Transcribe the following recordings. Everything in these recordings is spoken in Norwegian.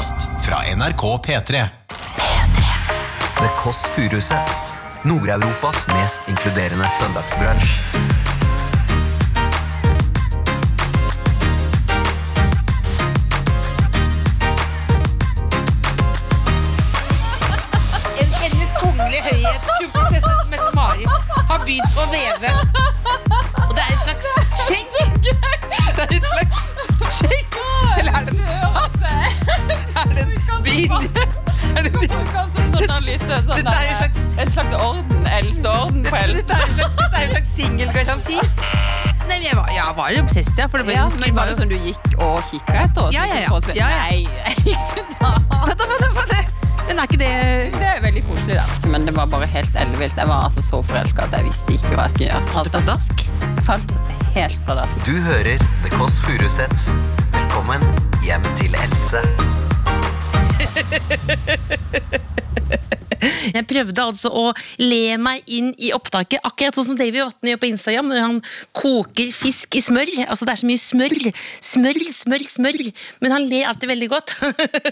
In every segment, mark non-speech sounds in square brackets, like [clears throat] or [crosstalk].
podkast fra NRK P3. The Kåss Furuseths. Nord-Europas mest inkluderende søndagsbransj. En hennes kongelige høyhet, kronprinsesse Mette-Marit, har begynt å veve. Og det er et slags skjegg. [laughs] Det er et slags skjegg. Eller er det en hatt? [laughs] Er det en bind? [laughs] Er det en bind? sånn Dette er en slags En slags orden. Elseorden på Dette Else. er en slags, dette er en slags singelgaranti. Nei, men jeg var, jeg var jo obsessed, ja. For det ble, Ja, men var det sånn du gikk og kikka etter? Ja, ja, ja. Ja, ja. Nei, Else, da. Vent, vent. da? Men er ikke det Det er veldig koselig, da. Men det var bare helt ellevilt. Jeg var altså så forelska at jeg visste ikke hva jeg skulle gjøre. Falt du på dask? jeg falt helt pladask. Du hører The Kåss Furuseths. Velkommen hjem til Else. [laughs] [laughs] Jeg prøvde altså å le meg inn i opptaket, akkurat sånn som Davy Vatne gjør på Instagram når han koker fisk i smør. Altså Det er så mye smør. Smør, smør, smør. Men han ler alltid veldig godt.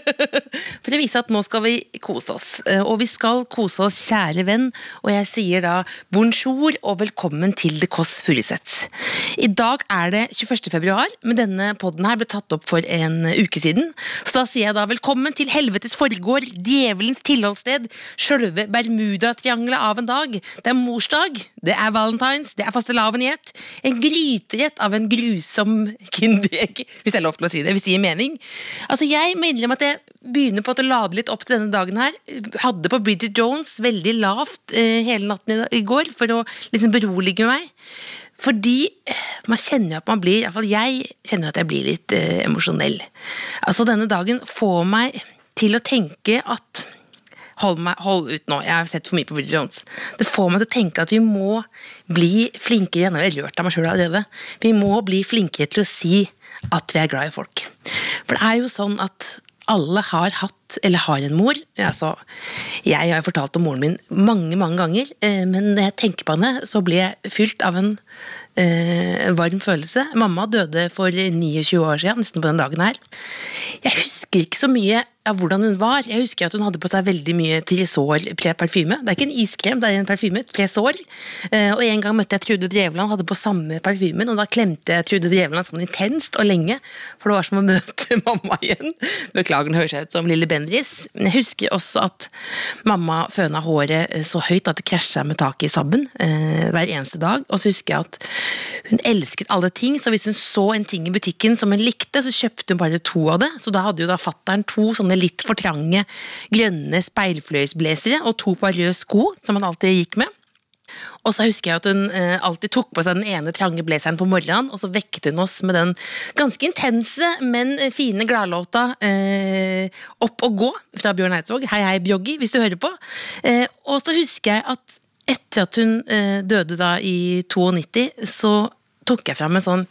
[laughs] For å vise at nå skal vi kose oss. Eh, Og vi skal kose oss, kjære venn. Og jeg sier da bonjour og velkommen til The Kåss Furuseth. I dag er det 21. februar, men denne podden her ble tatt opp for en uke siden. Så da sier jeg da velkommen til helvetes forgård, djevelens tilholdssted, sjølve Bermudatriangelet av en dag. Det er morsdag, det er valentines, det er fastelavnjet. En gryterett av en grusom kinderegg, hvis det er lov til å si det, hvis det gir mening. Altså, jeg må innrømme at jeg begynner på å lade litt opp til denne dagen her. Hadde på Bridget Jones veldig lavt eh, hele natten i, går, for å liksom berolige meg. Fordi eh, man kjenner jo at man blir, i hvert fall jeg kjenner at jeg blir litt eh, emosjonell. Altså denne dagen får meg til å tenke at Hold, meg, hold ut nå, jeg har sett for mye på Bridget Jones. Det får meg til å tenke at vi må bli flinkere, Jeg har rørt av meg sjøl allerede, vi må bli flinkere til å si at vi er glad i folk. For det er jo sånn at alle har hatt eller har en mor. Altså, jeg har fortalt om moren min mange mange ganger, eh, men når jeg tenker på henne, så blir jeg fylt av en eh, varm følelse. Mamma døde for 29 år siden, nesten på den dagen her. Jeg husker ikke så mye av hvordan hun var. Jeg husker at hun hadde på seg veldig mye Tresor-parfyme. Det er ikke en iskrem, det er en parfyme. Tresor. Eh, og en gang møtte jeg Trude Drevland, hadde på samme parfymen, og da klemte jeg Trude Drevland sånn intenst og lenge, for det var som å møte [laughs] mamma igjen. Beklager, den høres ut som lille Bendriss. Jeg husker også at mamma føna håret eh, så høyt at det krasja med taket i sabben eh, hver eneste dag. Og så husker jeg at hun elsket alle ting, så hvis hun så en ting i butikken som hun likte, så kjøpte hun bare to av det. Så da hadde jo da fattern to sånne litt for trange grønne speilfløyelsblazere og to par røde sko, som han alltid gikk med. Og så husker jeg at hun eh, alltid tok på seg den ene trange blazeren på morgenen, og så vekket hun oss med den ganske intense, men fine gladlåta eh, Opp og gå fra Bjørn Eidsvåg. Hei, hei, Bjoggi, hvis du hører på. Eh, og så husker jeg at etter at hun eh, døde da i 92, så tok jeg fram en sånn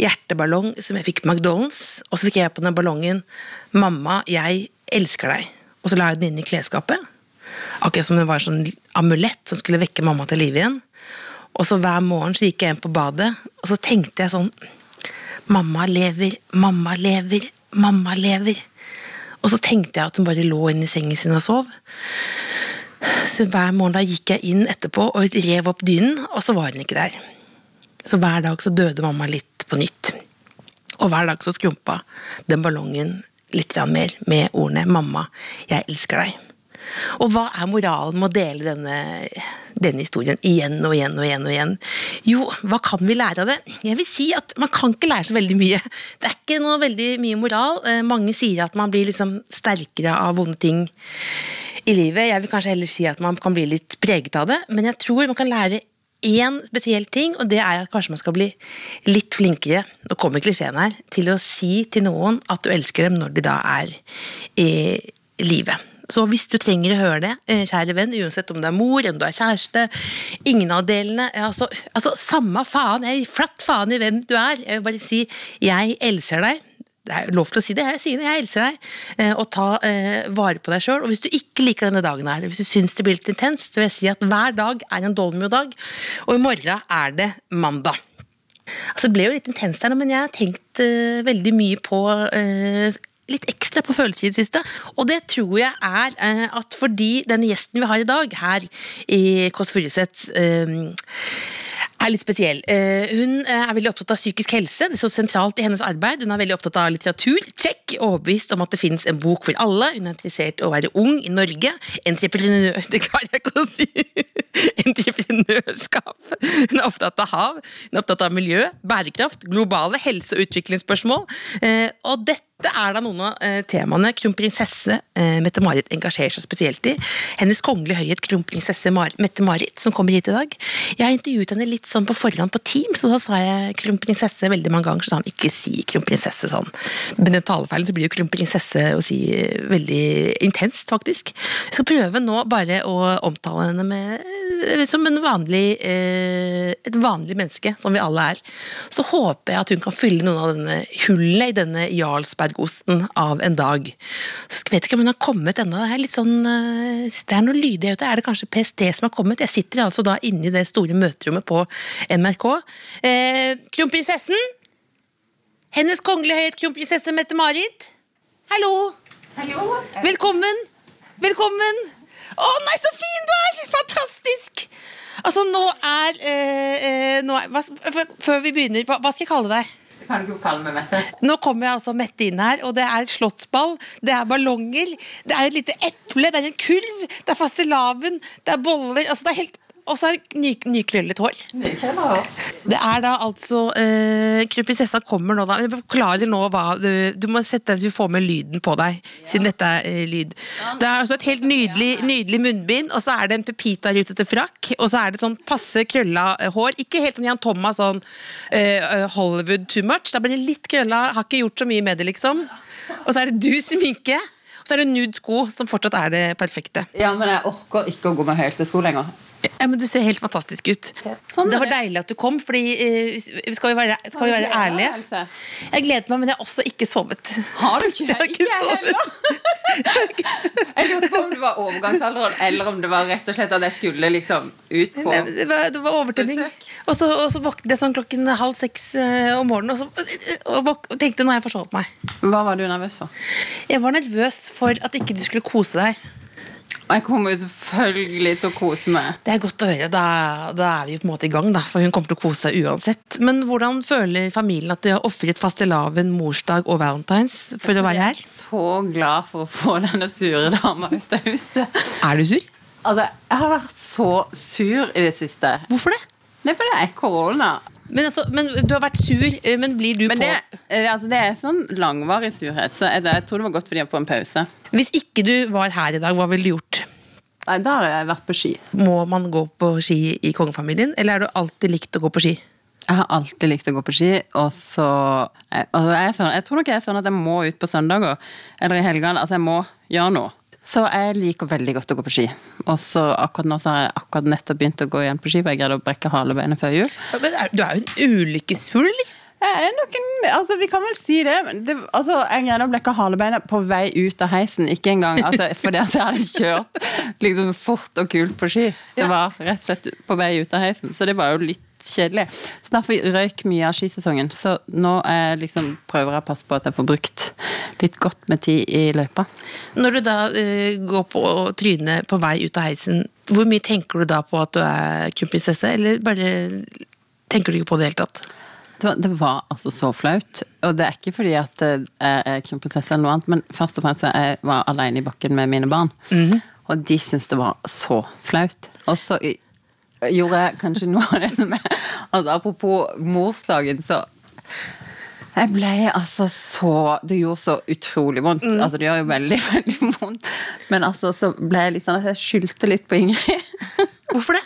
hjerteballong som jeg fikk på McDonald's, og så skrev jeg på den ballongen 'Mamma, jeg elsker deg'. Og så la jeg den inn i klesskapet. Akkurat som det var en sånn amulett som skulle vekke mamma til live igjen. Og så hver morgen så gikk jeg inn på badet, og så tenkte jeg sånn Mamma lever, mamma lever, mamma lever. Og så tenkte jeg at hun bare lå inne i sengen sin og sov. Så hver morgen da gikk jeg inn etterpå og rev opp dynen, og så var hun ikke der. Så hver dag så døde mamma litt på nytt. Og hver dag så skrumpa den ballongen litt mer med ordene 'Mamma, jeg elsker deg'. Og hva er moralen med å dele denne, denne historien igjen og igjen og igjen? og igjen? Jo, hva kan vi lære av det? Jeg vil si at Man kan ikke lære så veldig mye. Det er ikke noe veldig mye moral. Eh, Mange sier at man blir liksom sterkere av vonde ting i livet. Jeg vil kanskje heller si at man kan bli litt preget av det, men jeg tror man kan lære én spesiell ting, og det er at kanskje man skal bli litt flinkere, nå kommer klisjeen her, til å si til noen at du elsker dem når de da er i livet. Så hvis du trenger å høre det, eh, kjære venn, uansett om du er mor, om du er kjæreste, ingen av delene, altså, altså samme faen, jeg gir flatt faen i hvem du er, jeg vil bare si 'jeg elsker deg', det er lov til å si det, jeg sier det, jeg hilser deg, eh, og ta eh, vare på deg sjøl. Og hvis du ikke liker denne dagen her, hvis du syns det blir litt intenst, så vil jeg si at hver dag er en dolmio-dag, og i morgen er det mandag. Altså, det ble jo litt intenst her nå, men jeg har tenkt eh, veldig mye på eh, litt ekstra på følelser i det siste. Og det tror jeg er eh, at fordi denne gjesten vi har i dag her i Kåss Furuseth eh, er litt spesiell. Eh, hun eh, er veldig opptatt av psykisk helse, det er så sentralt i hennes arbeid. Hun er veldig opptatt av litteratur, check, overbevist om at det finnes en bok for alle. Hun er interessert i å være ung i Norge. Entreprenør [laughs] Det klarer jeg ikke å si! Entreprenørskap. Hun er opptatt av hav, hun er opptatt av miljø, bærekraft, globale helse- og utviklingsspørsmål. Eh, Og dette er da noen av eh, temaene kronprinsesse eh, Mette-Marit engasjerer seg spesielt i. Hennes kongelige høyhet kronprinsesse Mette-Marit, som kommer hit i dag. Jeg har intervjuet henne litt sånn på forhånd på Teams, og da sa jeg kronprinsesse veldig mange ganger, så sa han ikke si kronprinsesse sånn. Men den talefeilen så blir jo kronprinsesse å si eh, veldig intenst, faktisk. Jeg skal prøve nå bare å omtale henne med, som en vanlig, et vanlig menneske, som vi alle er. Så håper jeg at hun kan fylle noen av denne hullene i denne Jarlsbergosten av en dag. Så jeg vet ikke om hun har kommet ennå. Det er litt sånn eh, Det er noe lydig ute. Er det kanskje PST som har kommet? Jeg sitter altså da inne i det store møterommet på NRK. Eh, kronprinsessen! Hennes kongelige høyhet kronprinsesse Mette-Marit. Hallo! Velkommen! Velkommen! Å nei, så fin du er! Fantastisk! Altså, nå er, eh, eh, nå er hva, Før vi begynner, hva, hva skal jeg kalle deg? Kan du kalle meg Mette? Nå kommer jeg altså Mette inn her, og det er et slottsball, det er ballonger, det er et lite eple, det er en kurv, det er fastelavn, det er boller. Altså det er helt, Og så er det ny, nykrøllet hår. Det er da altså eh, Kronprinsessa kommer nå, da. Forklarer nå hva du, du må sette deg så vi får med lyden på deg, siden dette er eh, lyd. Det er altså et helt nydelig, nydelig munnbind, og så er det en Pepita-rutete frakk, og så er det sånn passe krølla eh, hår. Ikke helt sånn Jan Thomas, sånn eh, Hollywood too much. Da blir det litt krølla, har ikke gjort så mye med det, liksom. Og så er det du sminke. Og så er det nude sko, som fortsatt er det perfekte. Ja, men jeg orker ikke å gå med høyhælte sko lenger. Ja, men Du ser helt fantastisk ut. Sånn det var det. deilig at du kom, fordi eh, skal vi være, skal vi være ærlige? Jeg gleder meg, men jeg har også ikke sovet. Har du ikke? [laughs] Jeg har ikke Ikke sovet. heller. [laughs] Jeg lurte på om det var overgangsalderen, eller om det var rett og slett at jeg skulle liksom ut på Nei, Det var, det var overtenning. Og så, og så våknet jeg sånn klokken halv seks eh, om morgenen og, så, og tenkte nå har jeg forsovet meg. Hva var du nervøs for? Jeg var nervøs for at ikke du skulle kose deg. Jeg kommer jo selvfølgelig til å kose meg. Det er godt å høre. Da, da er vi jo på en måte i gang, da, for hun kommer til å kose seg uansett. Men hvordan føler familien at de har ofret fastelavn, morsdag og valentines for å være her? Jeg er Så glad for å få denne sure dama ut av huset. Er du sur? Altså, jeg har vært så sur i det siste. Hvorfor det? Er fordi det er korona. Men, altså, men Du har vært sur, eh, men blir du Men på det, eh, altså, det er sånn langvarig surhet, så jeg, jeg tror det var godt for de å få en pause. Hvis ikke du var her i dag, hva ville du gjort? Nei, Da har jeg vært på ski. Må man gå på ski i kongefamilien, eller har du alltid likt å gå på ski? Jeg har alltid likt å gå på ski, og så jeg, altså jeg, sånn, jeg tror nok jeg er sånn at jeg må ut på søndager eller i helgene. Altså, jeg må gjøre noe. Så jeg liker veldig godt å gå på ski. Og så akkurat nå så har jeg akkurat nettopp begynt å gå igjen på ski, for jeg greide å brekke halebeinet før jul. Men er, du er jo en ulykkesfugl, eller? Jeg er nok en, altså Vi kan vel si det. men det altså, jeg greide å blekke halebeinet på vei ut av heisen. Ikke engang altså, fordi at jeg hadde kjørt liksom, fort og kult på ski. Det var rett og slett på vei ut av heisen. Så det var jo litt kjedelig. Så derfor røyk mye av skisesongen. Så nå er liksom, prøver jeg å passe på at jeg får brukt litt godt med tid i løypa. Når du da uh, går på trynet på vei ut av heisen, hvor mye tenker du da på at du er kronprinsesse, eller bare tenker du ikke på det i det hele tatt? Det var, det var altså så flaut. Og det er ikke fordi at eh, jeg er kronprinsesse eller noe annet, men først og fremst så jeg var alene i bakken med mine barn. Og de syntes det var så flaut. Og så gjorde kanskje noe av det som er altså Apropos morsdagen, så jeg ble altså så Det gjorde så utrolig vondt. Altså Det gjør jo veldig, veldig vondt. Men altså så ble jeg litt sånn at jeg skyldte litt på Ingrid. Hvorfor det?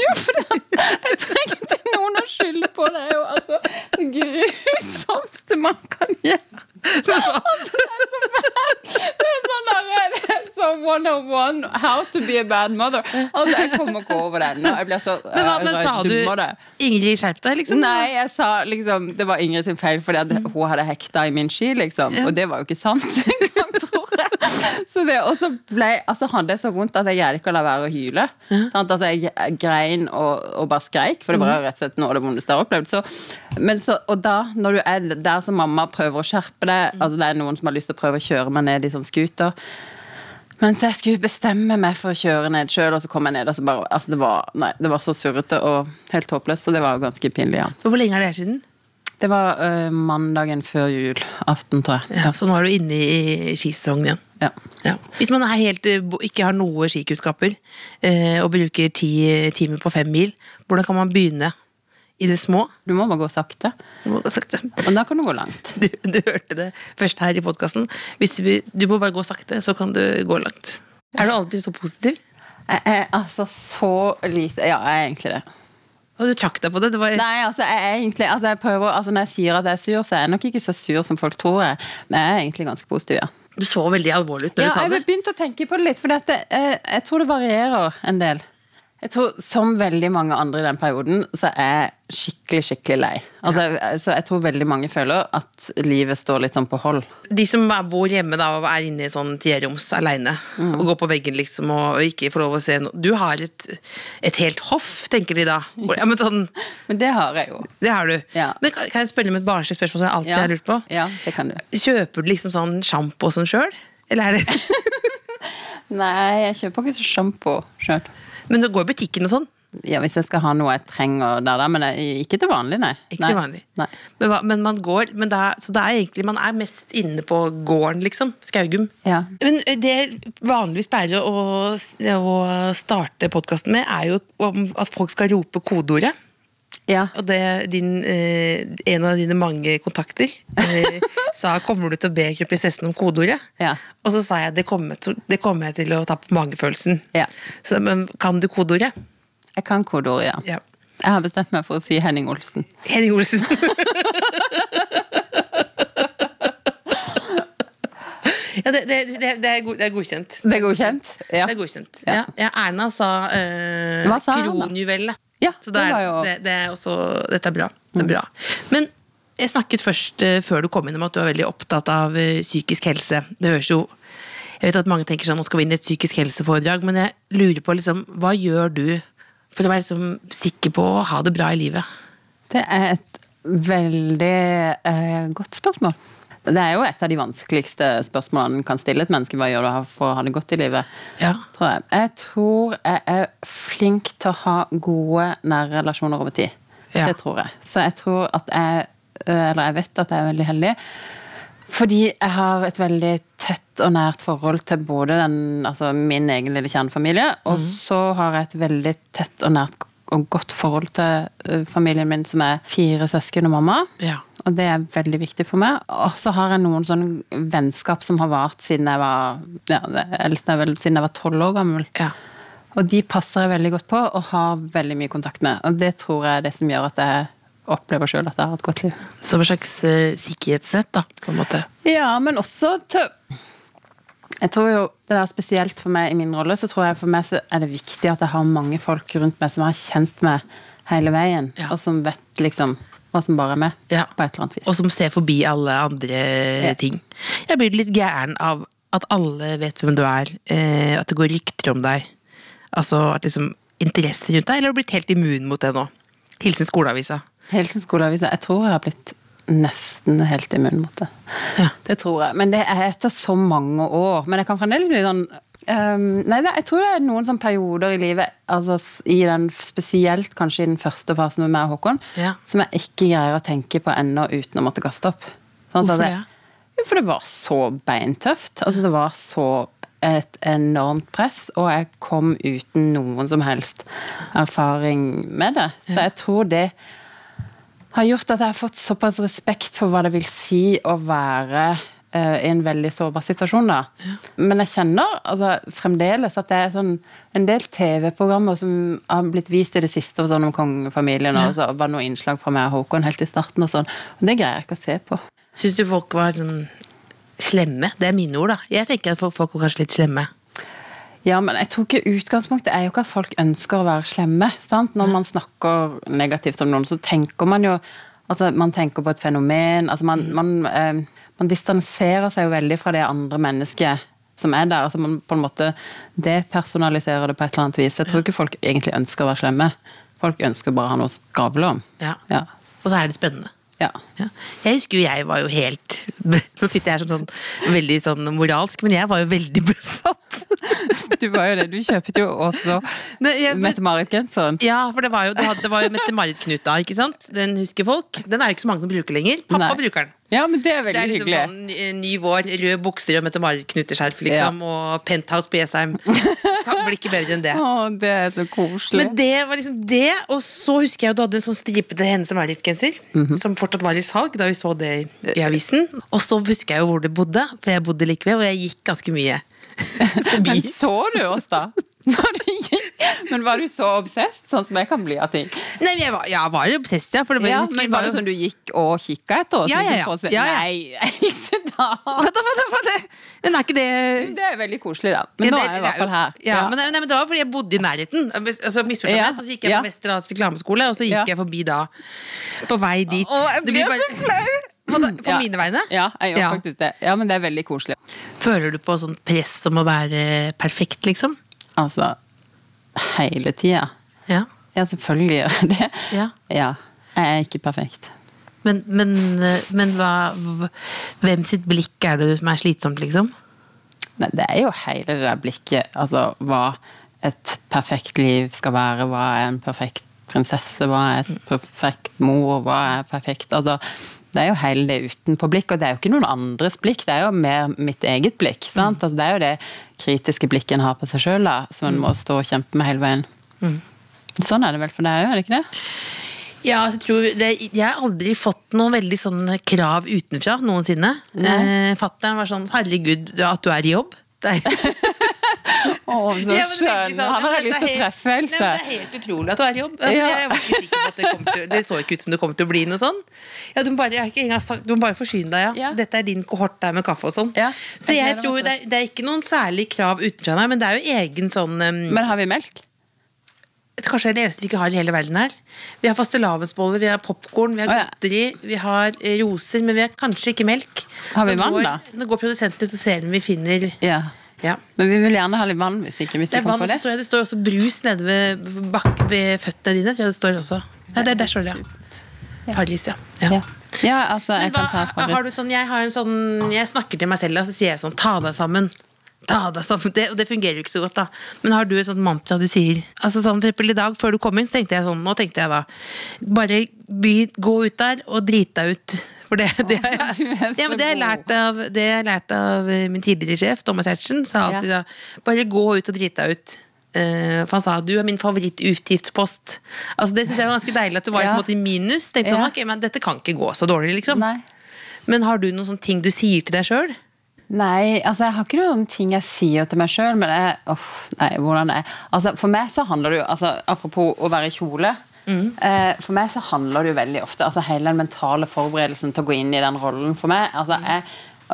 Jo, for det, jeg trengte noen å skylde på. Det er jo altså det grusomste man kan gjøre. Altså, det er så bad. Det er sånn one on one. how to be a bad mother. Altså, jeg kommer ikke over det ennå. Jeg blir så Men, hva, eh, men sa du det. Ingrid, skjerp deg, liksom? Nei, jeg sa liksom Det var Ingrid sin feil fordi hun hadde hekta i min ski, liksom. Og det var jo ikke sant engang, tror jeg. [laughs] så det, og så ble, altså, hadde jeg så vondt at jeg greide ikke å la være å hyle. Sant? Altså, jeg grein og, og bare skreik, for det var rett og slett noe av det vondeste jeg har opplevd. Så, men så, og da, når du er der som mamma prøver å skjerpe deg, altså det er noen som har lyst til å prøve å kjøre meg ned i sånn scooter mens jeg skulle bestemme meg for å kjøre ned sjøl, og så kom jeg ned, Altså bare Altså, det var, nei, det var så surrete og helt håpløst, så det var ganske pinlig, ja. Hvor lenge er det her siden? Det var uh, mandagen før julaften, tror jeg. Ja, så nå er du inne i skisesongen igjen. Ja. Ja. Hvis man helt, eh, ikke har noe skikunnskaper uh, og bruker ti timer på fem mil, hvordan kan man begynne i det små? Du må bare gå sakte, Du, må gå sakte. Men da kan du gå langt. [laughs] du, du hørte det først her i podkasten. Du må bare gå sakte, så kan du gå langt. Er du alltid så positiv? Jeg er altså så lite Ja, jeg er egentlig det. Og du trakk deg på det? det var, Nei, altså, jeg egentlig altså, jeg prøver, altså, Når jeg sier at jeg er sur, så er jeg nok ikke så sur som folk tror jeg Men jeg er egentlig ganske positiv, ja. Du så veldig alvorlig ut når Ja, du sa det. Ja, jeg begynte å tenke på det litt, for dette, jeg, jeg tror det varierer en del. Jeg tror, Som veldig mange andre i den perioden, så er jeg skikkelig, skikkelig lei. Altså, Så jeg tror veldig mange føler at livet står litt sånn på hold. De som bor hjemme da, og er inne i sånn treroms aleine Mm. og går på veggen liksom og ikke får lov å se noe Du har et, et helt hoff, tenker de da. [laughs] Ja, men sånn, Men det har jeg jo. det har du. Ja. Men kan kan jeg spørre om et barnslig spørsmål som jeg alltid Ja, har lurt på? ja det kan du. Kjøper du liksom sånn sjampo og sånn sjøl? Eller er det [laughs] Nei, jeg kjøper ikke sjampo sjøl. Men du går i butikken og sånn? Ja, hvis jeg skal ha noe jeg trenger der, da. Men ikke til vanlig, nei. Ikke til vanlig. Nei. Men, men man går men da, Så det er egentlig man er mest inne på gården, liksom. Skaugum. Ja. Men det vanligvis pleier å, å starte podkasten med, er jo om at folk skal rope kodeordet. Ja. Og det din, eh, en av dine mange kontakter eh, [laughs] sa 'kommer du til å be kronprinsessen om kodeordet'? Ja. Og så sa jeg det kommer, det kommer jeg til å ta på magefølelsen. Ja. Så, men kan du kodeordet? Jeg kan kodeordet, ja. Ja. Jeg har bestemt meg for å si Henning Olsen. Henning Olsen. [laughs] ja, det, det, det, er god, det er godkjent. Det er godkjent? Ja. Det er godkjent. Ja. Ja. Erna sa Hva sa Erna? Ja, Så det det er, det, det er også, dette er bra. Det er bra. Men jeg snakket først eh, før du kom inn om at du er veldig opptatt av eh, psykisk helse. Det høres jo Jeg vet at mange tenker sånn nå skal vi inn i et psykisk helseforedrag, men jeg lurer på liksom, hva gjør du for å være liksom sikker på å ha det bra i livet? Det er et veldig eh, godt spørsmål. Det er jo et av de vanskeligste spørsmålene en kan stille et menneske. Hva gjør du for å ha det godt i livet? Ja. Tror jeg. jeg tror jeg er flink til å ha gode nære relasjoner over tid. Ja. Det tror jeg. Så jeg tror at jeg Eller jeg vet at jeg er veldig heldig. Fordi jeg har et veldig tett og nært forhold til både den, altså min egen lille kjernefamilie, og så har jeg et veldig tett og nært og godt forhold til familien min, som er fire søsken og mamma. Ja. Og det er veldig viktig for meg. Og så har jeg noen sånne vennskap som har vart siden jeg var ja, eldst vel siden jeg var tolv år gammel. Ja. Og de passer jeg veldig godt på og har veldig mye kontakt med. Og det tror jeg er det som gjør at jeg opplever sjøl at jeg har et godt liv. Som et slags uh, sikkerhetsnett, da, på en måte. Ja, men også til Jeg tror jo det der spesielt for meg i min rolle, så tror jeg for meg så er det viktig at jeg har mange folk rundt meg som har kjent meg hele veien, Ja. og som vet liksom hva som bare er med, Ja. på et eller annet vis. Og som ser forbi alle andre Ja. ting. Jeg blir litt gæren av at alle vet hvem du er, eh, at det går rykter om deg. Altså at liksom interesse rundt deg, eller har du blitt helt immun mot det nå? Hilsen skoleavisa. Hilsen skoleavisa, jeg tror jeg har blitt nesten helt immun mot det. Ja. Det tror jeg. Men det er etter så mange år. Men jeg kan fremdeles bli sånn øhm, Nei, jeg tror det er noen sånne perioder i livet, altså i den, spesielt kanskje i den første fasen med meg og Håkon, Ja. som jeg ikke greier å tenke på ennå uten å måtte kaste opp. Sånn Hvorfor det? Jo, for det var så beintøft. Altså, det var så et enormt press, og jeg kom uten noen som helst erfaring med det. Så jeg tror det har gjort at jeg har fått såpass respekt for hva det vil si å være i en veldig sårbar situasjon, da. Men jeg kjenner altså, fremdeles at det er sånn en del TV-programmer som har blitt vist i det siste, sånn om kongefamilien, og så var det noen innslag fra meg og Håkon helt i starten, og sånn. Og det greier jeg ikke å se på. Syns du folk var sånn slemme? Det er mine ord, da. Jeg tenker at folk var kanskje litt slemme. Ja, men jeg tror ikke utgangspunktet er jo ikke at folk ønsker å være slemme. sant? Når man snakker negativt om noen, så tenker man jo altså Man tenker på et fenomen. altså Man, man, eh, man distanserer seg jo veldig fra det andre mennesket som er der. altså Man på en måte depersonaliserer det på et eller annet vis. Jeg tror ikke folk egentlig ønsker å være slemme. Folk ønsker bare å ha noe å skravle om. Ja. Ja. Og så er det spennende. ja. Ja. Jeg husker jo jeg var jo helt [laughs] Nå sitter jeg her sånn, sånn veldig sånn moralsk, men jeg var jo veldig [laughs] besatt. Du var jo det. Du kjøpte jo også Mette-Marit-genseren. Ja, for det var jo, det var jo Mette-Marit-Knut da, ikke sant? Den husker folk. Den er det ikke så mange som bruker lenger. Pappa Nei. bruker den. Ja, men det er veldig hyggelig. Det er liksom hyggelig. sånn ny- vår, røde bukser og Mette-Marit-knuteskjerf, liksom, og penthouse på Jessheim. Kan bli ikke bedre enn det. [laughs] Å, det er så koselig. Men det var liksom det, og så husker jeg at du hadde en sånn stripete Hennes og Maurits-genser, -hmm. som fortsatt var i salg da vi så det i, avisen. Og så husker jeg jo hvor du bodde, for jeg bodde like ved, og jeg gikk ganske mye [laughs] forbi. Men så du oss, da? [laughs] Var du, men var du så obsesst, sånn som jeg kan bli av ting? Nei, jeg var, jeg var jo obsesst, ja. Det, var- Ja, men Var det sånn du gikk og kikka etter? Ja, ja, ja. Ja, ja. Nei, [laughs] Else, da! Hva da, hva da, hva da? Men er ikke det Det er veldig koselig, da. Men Ja, nå er jeg i hvert fall her. Ja, Men, nei, men det var fordi jeg bodde i nærheten. Altså, Ja, Og så gikk jeg ja. på Westerdals reklameskole, og så gikk Ja. jeg forbi da. På vei dit. Å, jeg Det blir blir bare- så flau! På, på Ja. mine vegne? Ja, jeg gjør Ja. faktisk det. Ja, men det er veldig koselig. Føler du på sånn press om å være perfekt, liksom? Altså, hele tida. Ja. Ja, selvfølgelig gjør jeg det. Ja. Ja. Jeg er ikke perfekt. Men, men, men hva- hvem sitt blikk er det som er slitsomt, liksom? Nei, det er jo hele det der blikket, altså hva et perfekt liv skal være, hva er en perfekt prinsesse, hva er et perfekt mor, hva er perfekt Altså, det er jo hele det utenpå blikk, og det er jo ikke noen andres blikk, det er jo mer mitt eget blikk. sant? Altså, det er jo det kritiske blikket en har på seg sjøl, som en må stå og kjempe med hele veien. Sånn er det vel for deg òg, er det ikke det? Ja, altså, jeg, tror det, jeg har aldri fått noen veldig sånne krav utenfra noensinne. Eh, Fattern var sånn 'herregud, at du er i jobb'. Det er, [laughs] Å, så Ja, skjønn! sånn- Han hadde lyst til å treffe, Else. Det er helt utrolig at du er i jobb. Altså, Ja. Jeg var ikke sikker på at det, til, det så ikke ut som det kommer til å bli noe sånn. Ja, du, må bare, jeg har sagt, du må bare forsyne deg, ja. Ja. Dette er din kohort der med kaffe og sånn. Ja, Så jeg jeg tror det er, det er ikke noen særlig krav utenfra, nei, men det er jo egen sånn um, Men har vi melk? Kanskje det er det eneste vi ikke har i hele verden her. Vi har fastelavnsboller, vi har popkorn, vi har oh, godteri, vi har eh, roser, men vi har kanskje ikke melk. Har vi vann, da? Nå går produsenten ut og ser om vi finner Ja. Ja. Men vi vil gjerne ha litt vann hvis ikke hvis Det kan vann, få det. står det står også brus nede ved, bak, ved føttene dine. Tror jeg det står også. Nei, det er der står det, ja. Paris, ja. ja. Ja. ja, altså, jeg jeg kan ta fra har du sånn, jeg, har en sånn, jeg snakker til meg selv, og så sier jeg sånn Ta deg sammen. Ta deg sammen. Det, og det fungerer jo ikke så godt, da. Men har du et sånt mantra du sier? Altså sånn, for eksempel I dag før du kom inn, så tenkte jeg sånn Nå tenkte jeg da Bare by, gå ut der og drit deg ut. For det, det, har jeg, ja, men det har jeg lært av, det har jeg lært av eh, min tidligere sjef, Thomas Hertzen. Sa alltid da Bare gå ut og drit deg ut. Eh, for han sa du er min favorittutgiftspost. Altså Det synes jeg var ganske deilig at du var Ja. i minus. Tenkte sånn, ok, men Dette kan ikke gå så dårlig, liksom. Nei. Men har du noen sånne ting du sier til deg sjøl? Nei, altså jeg har ikke noen ting jeg sier til meg sjøl, men jeg uff, Nei, hvordan er altså, For meg så handler det jo altså, Apropos å være i kjole. Eh, for meg så handler det jo veldig ofte altså Hele den mentale forberedelsen til å gå inn i den rollen for meg altså jeg,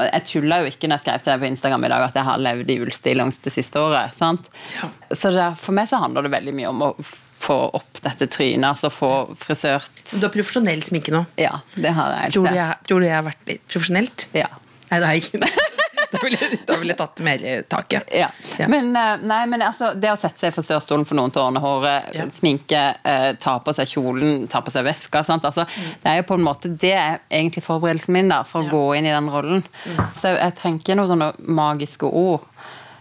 jeg tulla jo ikke når jeg skrev til deg på Instagram i dag at jeg har levd i ullstillongs det siste året. sant? Så det, for meg så handler det veldig mye om å få opp dette trynet, altså få frisørt Du har profesjonell sminke nå. Ja, det har jeg. Tror du jeg, tror du jeg har vært litt profesjonelt? Ja. Nei, det har jeg ikke. Da ville jeg, vil jeg tatt mer tak, ja. Ja. Ja. Men, eh, nei, men altså, det å sette seg i størstolen for noen ordne håret, Ja. sminke, eh, ta på seg kjolen, ta på seg veska sant? Altså, Det er jo på en måte Det er egentlig forberedelsen min da, for å gå inn i den rollen. Så jeg trenger ikke noen sånne magiske ord.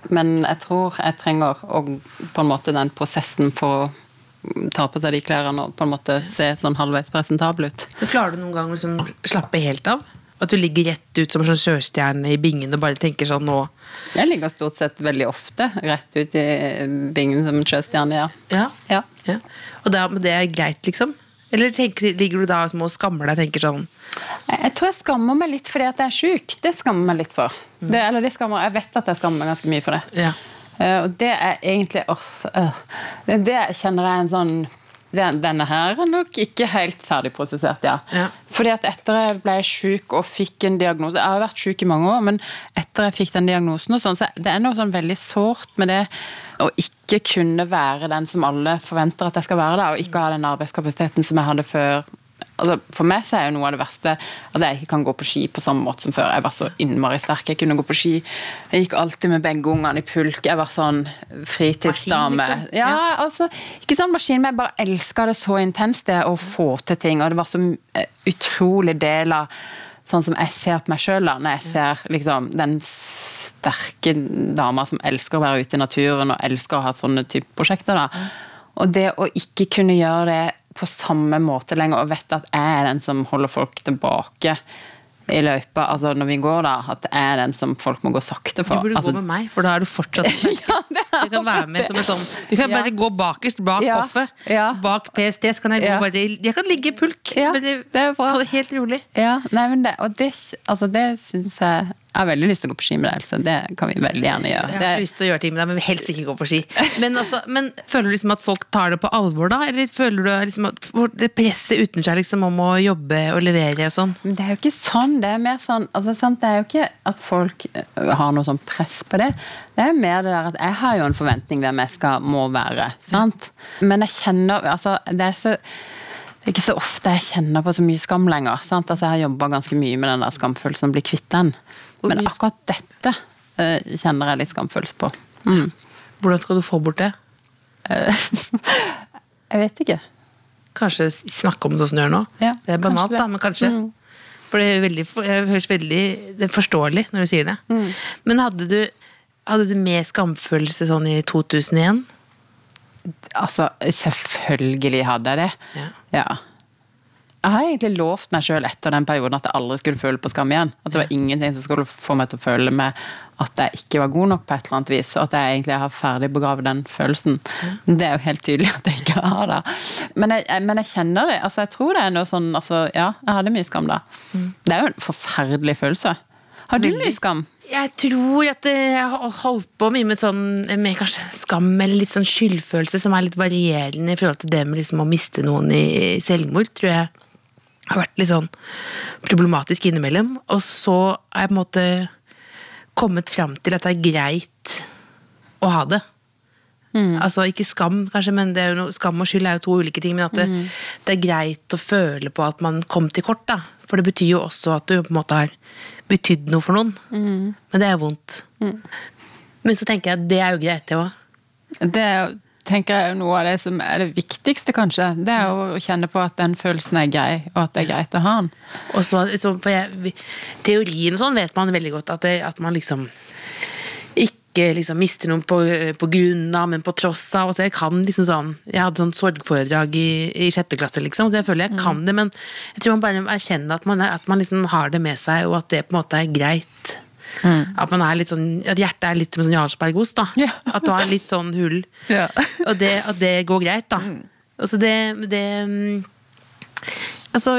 Men jeg tror jeg trenger å, på en måte den prosessen for å ta på seg de klærne og på en måte se sånn halvveis presentabel ut. Klarer du noen gang å liksom slappe helt av? At du ligger rett ut som en sånn sjøstjerne i bingen og bare tenker sånn nå Jeg ligger stort sett veldig ofte rett ut i bingen som en sjøstjerne, ja. Ja. ja. Og da, det er greit, liksom? Eller tenker, ligger du da som og skammer deg tenker sånn Jeg tror jeg skammer meg litt fordi at jeg er sjuk. Det skammer meg litt for. Det, eller det skammer, jeg vet at jeg skammer meg ganske mye for det. Ja. Uh, og det er egentlig oh, uh, det, det kjenner jeg en sånn den, Denne her er nok ikke helt ferdigprosessert, ja. Ja. Fordi at etter jeg ble sjuk og fikk en diagnose Jeg har vært sjuk i mange år, men etter jeg fikk den diagnosen, og sånn, så det er noe sånn veldig sårt med det å ikke kunne være den som alle forventer at jeg skal være, da, og ikke ha den arbeidskapasiteten som jeg hadde før altså For meg så er jo noe av det verste at jeg ikke kan gå på ski på samme måte som før. Jeg var så innmari sterk. Jeg kunne gå på ski. Jeg gikk alltid med begge ungene i pulk. Jeg var sånn fritidsdame. Maskin, liksom? Ja, Ja. altså Ikke sånn maskin, men jeg bare elska det så intenst, det å få til ting. Og det var så eh, utrolig del av sånn som jeg ser på meg sjøl, når jeg ser liksom den sterke dama som elsker å være ute i naturen og elsker å ha sånne type prosjekter. da. Og det å ikke kunne gjøre det på samme måte lenger, og vet at jeg er den som holder folk tilbake i løypa, altså når vi går da, at jeg er den som folk må gå sakte Du burde altså, gå med meg, for da er du fortsatt [laughs] ja, er Du kan være med som en sånn Du kan Ja. bare gå bakerst, bak Ja. hoffet. Ja. Bak PST, så kan jeg gå bare Jeg kan ligge i pulk. Ja, bare det er bra. Ta det helt rolig. Ja, nei, men det, og det, altså det syns jeg Jeg har veldig lyst til å gå på ski med deg, Else. Det kan vi veldig gjerne gjøre. Jeg har så lyst til å gjøre ting med deg, men vil helst ikke gå på ski. Men, altså, men føler du liksom at folk tar det på alvor, da? Eller føler du liksom at det presset utenfor seg liksom om å jobbe og levere og sånn? men det er jo ikke sånn. Det er mer sånn altså, sant? Det er jo ikke at folk øh, har noe sånn press på det. Det er jo mer det der at jeg har jo en forventning hvem jeg skal, må være. Sant? Men jeg kjenner altså, det er så det er ikke så ofte jeg kjenner på så mye skam lenger. Sant? Altså, jeg har jobba ganske mye med den der skamfølelsen, å bli kvitt den. Men akkurat dette øh, kjenner jeg litt skamfølelse på. Mm. Hvordan skal du få bort det? Eh, [laughs] jeg vet ikke. Kanskje snakke om det sånn som du gjør nå? Ja, det er banalt, det. da, men kanskje. Mm. For det, veldig, høres veldig det er forståelig når du sier det. Mm. Men hadde du, hadde du mer skamfølelse sånn i 2001? Altså, selvfølgelig hadde jeg det. Ja. Ja. Jeg har egentlig lovt meg sjøl etter den perioden at jeg aldri skulle føle på skam igjen. At det var ingenting som skulle få meg til å føle med at jeg ikke var god nok på et eller annet vis. Og at jeg egentlig har ferdig begravet den følelsen. Det er jo helt tydelig at jeg ikke har det. Men jeg, jeg- men jeg kjenner det. Altså, jeg tror det er noe sånn altså, Ja, jeg hadde mye skam da. Det er jo en forferdelig følelse. Har du mye skam? Jeg tror at jeg har holdt på mye med sånn med skam eller litt sånn skyldfølelse som er litt varierende i forhold til det med liksom å miste noen i selvmord, tror jeg har vært litt sånn problematisk innimellom. Og så har jeg på en måte kommet fram til at det er greit å ha det. Altså ikke skam, kanskje, men det er jo noe, skam og skyld er jo to ulike ting. Men at det, det er greit å føle på at man kom til kort. da For det betyr jo også at du på en måte har betydd noe for noen. Men det er jo vondt. Men så tenker jeg at det er jo greit, det òg. Det er jo- tenker jeg noe av det som er det viktigste, kanskje. Det er å kjenne på at den følelsen er grei, og at det er greit å ha den. Og så, så jeg, Teorien sånn vet man veldig godt, at, det, at man liksom ikke liksom mister noen på, på grunn av, men på tross av. Og så jeg kan liksom sånn Jeg hadde sånn sorgforedrag i, i sjette klasse, liksom, så jeg føler jeg kan det, men jeg tror man bare erkjenner at man, er- at man liksom har det med seg, og at det på en måte er greit. At man er litt sånn At hjertet er litt som en sånn Jarlsbergost. Ja. At du har litt sånn hull. Ja. [laughs] Og det, at det går greit, da. Og så det, det mm, Altså,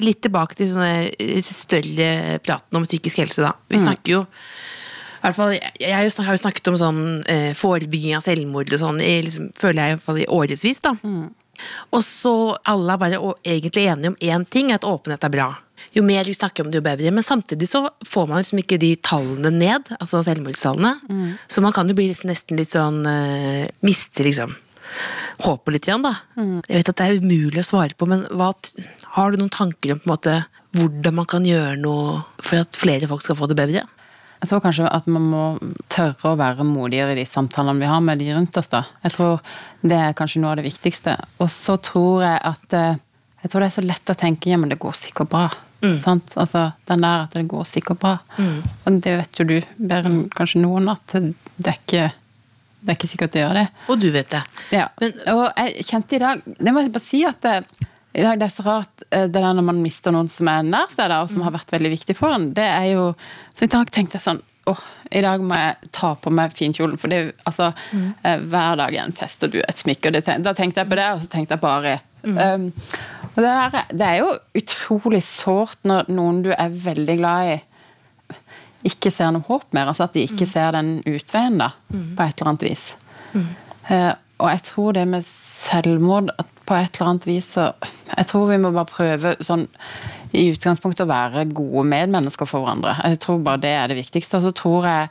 litt tilbake til sånne eh, større praten om psykisk helse, da. Vi snakker jo i hvert fall, jeg, har jo snakket om sånn eh, forebygging av selvmord og sånn, i, liksom, føler jeg i i årevis. da. Og så alle er bare egentlig enige om én ting, at åpenhet er bra. Jo mer vi snakker om det, jo bedre. Men samtidig så får man liksom ikke de tallene ned, altså selvmordstallene. Så man kan jo bli nesten litt sånn uh, Miste liksom håpet litt igjen, da. Jeg vet at det er umulig å svare på, men hva, har du noen tanker om på en måte hvordan man kan gjøre noe for at flere folk skal få det bedre? Jeg tror kanskje at man må tørre å være modigere i de samtalene vi har med de rundt oss. da. Jeg tror Det er kanskje noe av det viktigste. Og så tror jeg at eh, jeg tror det er så lett å tenke ja, men det går sikkert bra. Sant? Altså, Den der at det går sikkert bra. Og det vet jo du bedre enn kanskje noen, at det er ikke, det er ikke sikkert det gjør det. Og du vet det. Ja. Men- og jeg kjente i dag Det må jeg bare si at det, i dag det er så rart eh, det der når man mister noen som er nær seg, og som har vært veldig viktig for en. Det er jo Så i dag tenkte jeg sånn åh, i dag må jeg ta på meg finkjolen, for det er altså mm. Hver dag er en fest, og du er et smykke. Og det, da tenkte jeg på det, og så tenkte jeg på Ari. Um, og det, der, det er jo utrolig sårt når noen du er veldig glad i, ikke ser noe håp mer. Altså at de ikke ser den utveien, da, på et eller annet vis. Eh, og jeg tror det med selvmord at på et eller annet vis så Jeg tror vi må bare prøve sånn i utgangspunktet å være gode medmennesker for hverandre. Jeg tror bare det er det viktigste. Og så tror jeg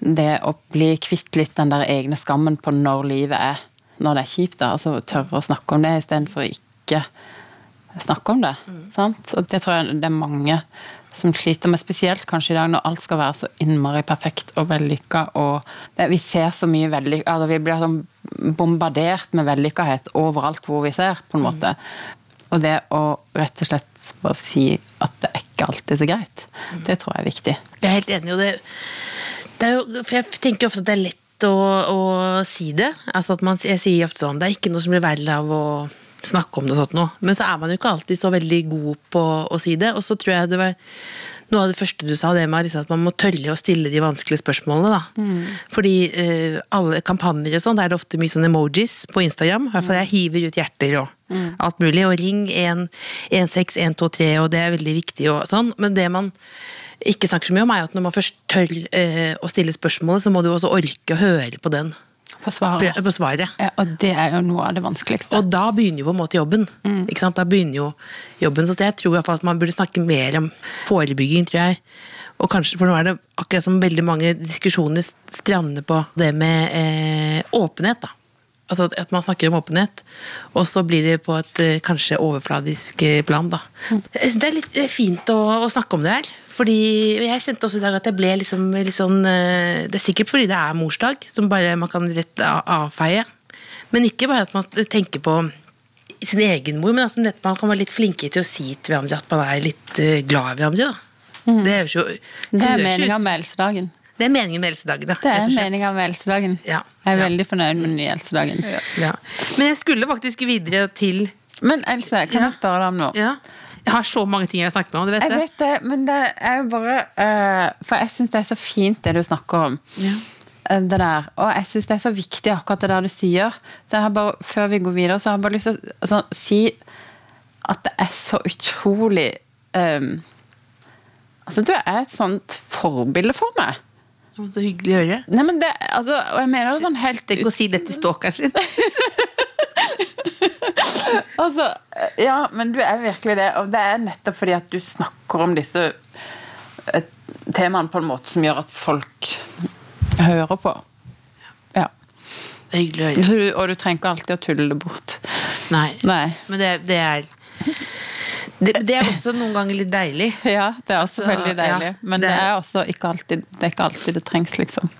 det å bli kvitt litt den der egne skammen på når livet er når det er kjipt, da, altså tørre å snakke om det istedenfor ikke snakke om det. Sant? Og det tror jeg det er mange som sliter med, spesielt kanskje i dag når alt skal være så innmari perfekt og vellykka. Og det, vi ser så mye vellykka altså Vi blir sånn bombardert med vellykkahet overalt hvor vi ser, på en måte. Og det å rett og slett bare si at det er ikke alltid så greit, det tror jeg er viktig. Jeg er helt enig, og det, det er jo, for jeg tenker ofte at det er lett å, å si det. Altså at man, jeg sier ofte sånn, det er ikke noe som blir verre av å snakke om det og sånt noe. Men så er man jo ikke alltid så veldig god på å si det. Og så tror jeg det var noe av det første du sa, det med liksom at man må tørre å stille de vanskelige spørsmålene. da. Fordi uh, alle kampanjer og sånn, da er det ofte mye sånn emojis på Instagram. I hvert fall jeg hiver ut hjerter og alt mulig. Og ring 16123, og det er veldig viktig og sånn. Men det man ikke snakker så mye om, er at når man først tør uh, å stille spørsmålet, så må du også orke å høre på den. Forsvare. På svaret. Ja, og det er jo noe av det vanskeligste. Og da begynner jo på en måte jobben. Sant? Da begynner jo jobben. Så jeg tror at man burde snakke mer om forebygging, tror jeg. Og kanskje, for nå er det akkurat som veldig mange diskusjoner strander på det med eh, åpenhet, da. Altså at- man snakker om åpenhet, og så blir det på et eh, kanskje overfladisk eh, plan, da. Synes Det er litt eh, fint å, å snakke om det her. Fordi jeg kjente også i dag at jeg ble liksom litt sånn eh, Det er sikkert fordi det er morsdag, som bare man kan rett avfeie. Men ikke bare at man tenker på sin egen mor, men altså at man kan være litt flinkere til å si til hverandre at man er litt eh, glad i hverandre. da. Det høres jo Det er meninga med helsedagen. Det er meningen med helsedagen, ja. Det er meningen med helsedagen. Ja. Jeg er Ja. veldig fornøyd med den nye helsedagen. Ja. Men jeg skulle faktisk videre til Men Else, kan jeg spørre deg om noe? Jeg har så mange ting jeg vil snakke med om, du vet Jeg det? vet det, men det er jo bare uh, For jeg syns det er så fint det du snakker om. Ja. Uh, Det der. Og jeg syns det er så viktig akkurat det der du sier. Det har bare, før vi går videre, så har jeg bare lyst til å altså, si at det er så utrolig um, Altså, du er et sånt forbilde for meg. Så hyggelig å høre. Nei, men det, altså, og jeg mener det sånn helt Tenk å si det til stalkeren sin. [laughs] [laughs] Altså, ja, men du er virkelig det. Og det er nettopp fordi at du snakker om disse eh, temaene på en måte som gjør at folk hører på. Ja. Det er hyggelig å høre. Du, og du trenger ikke alltid å tulle det bort. Nei. Nei. Men det, det er det, det er også noen ganger litt deilig. [laughs] Ja, det er også Altså, veldig deilig. ja, men det det- er også ikke alltid det, er ikke alltid det trengs, liksom.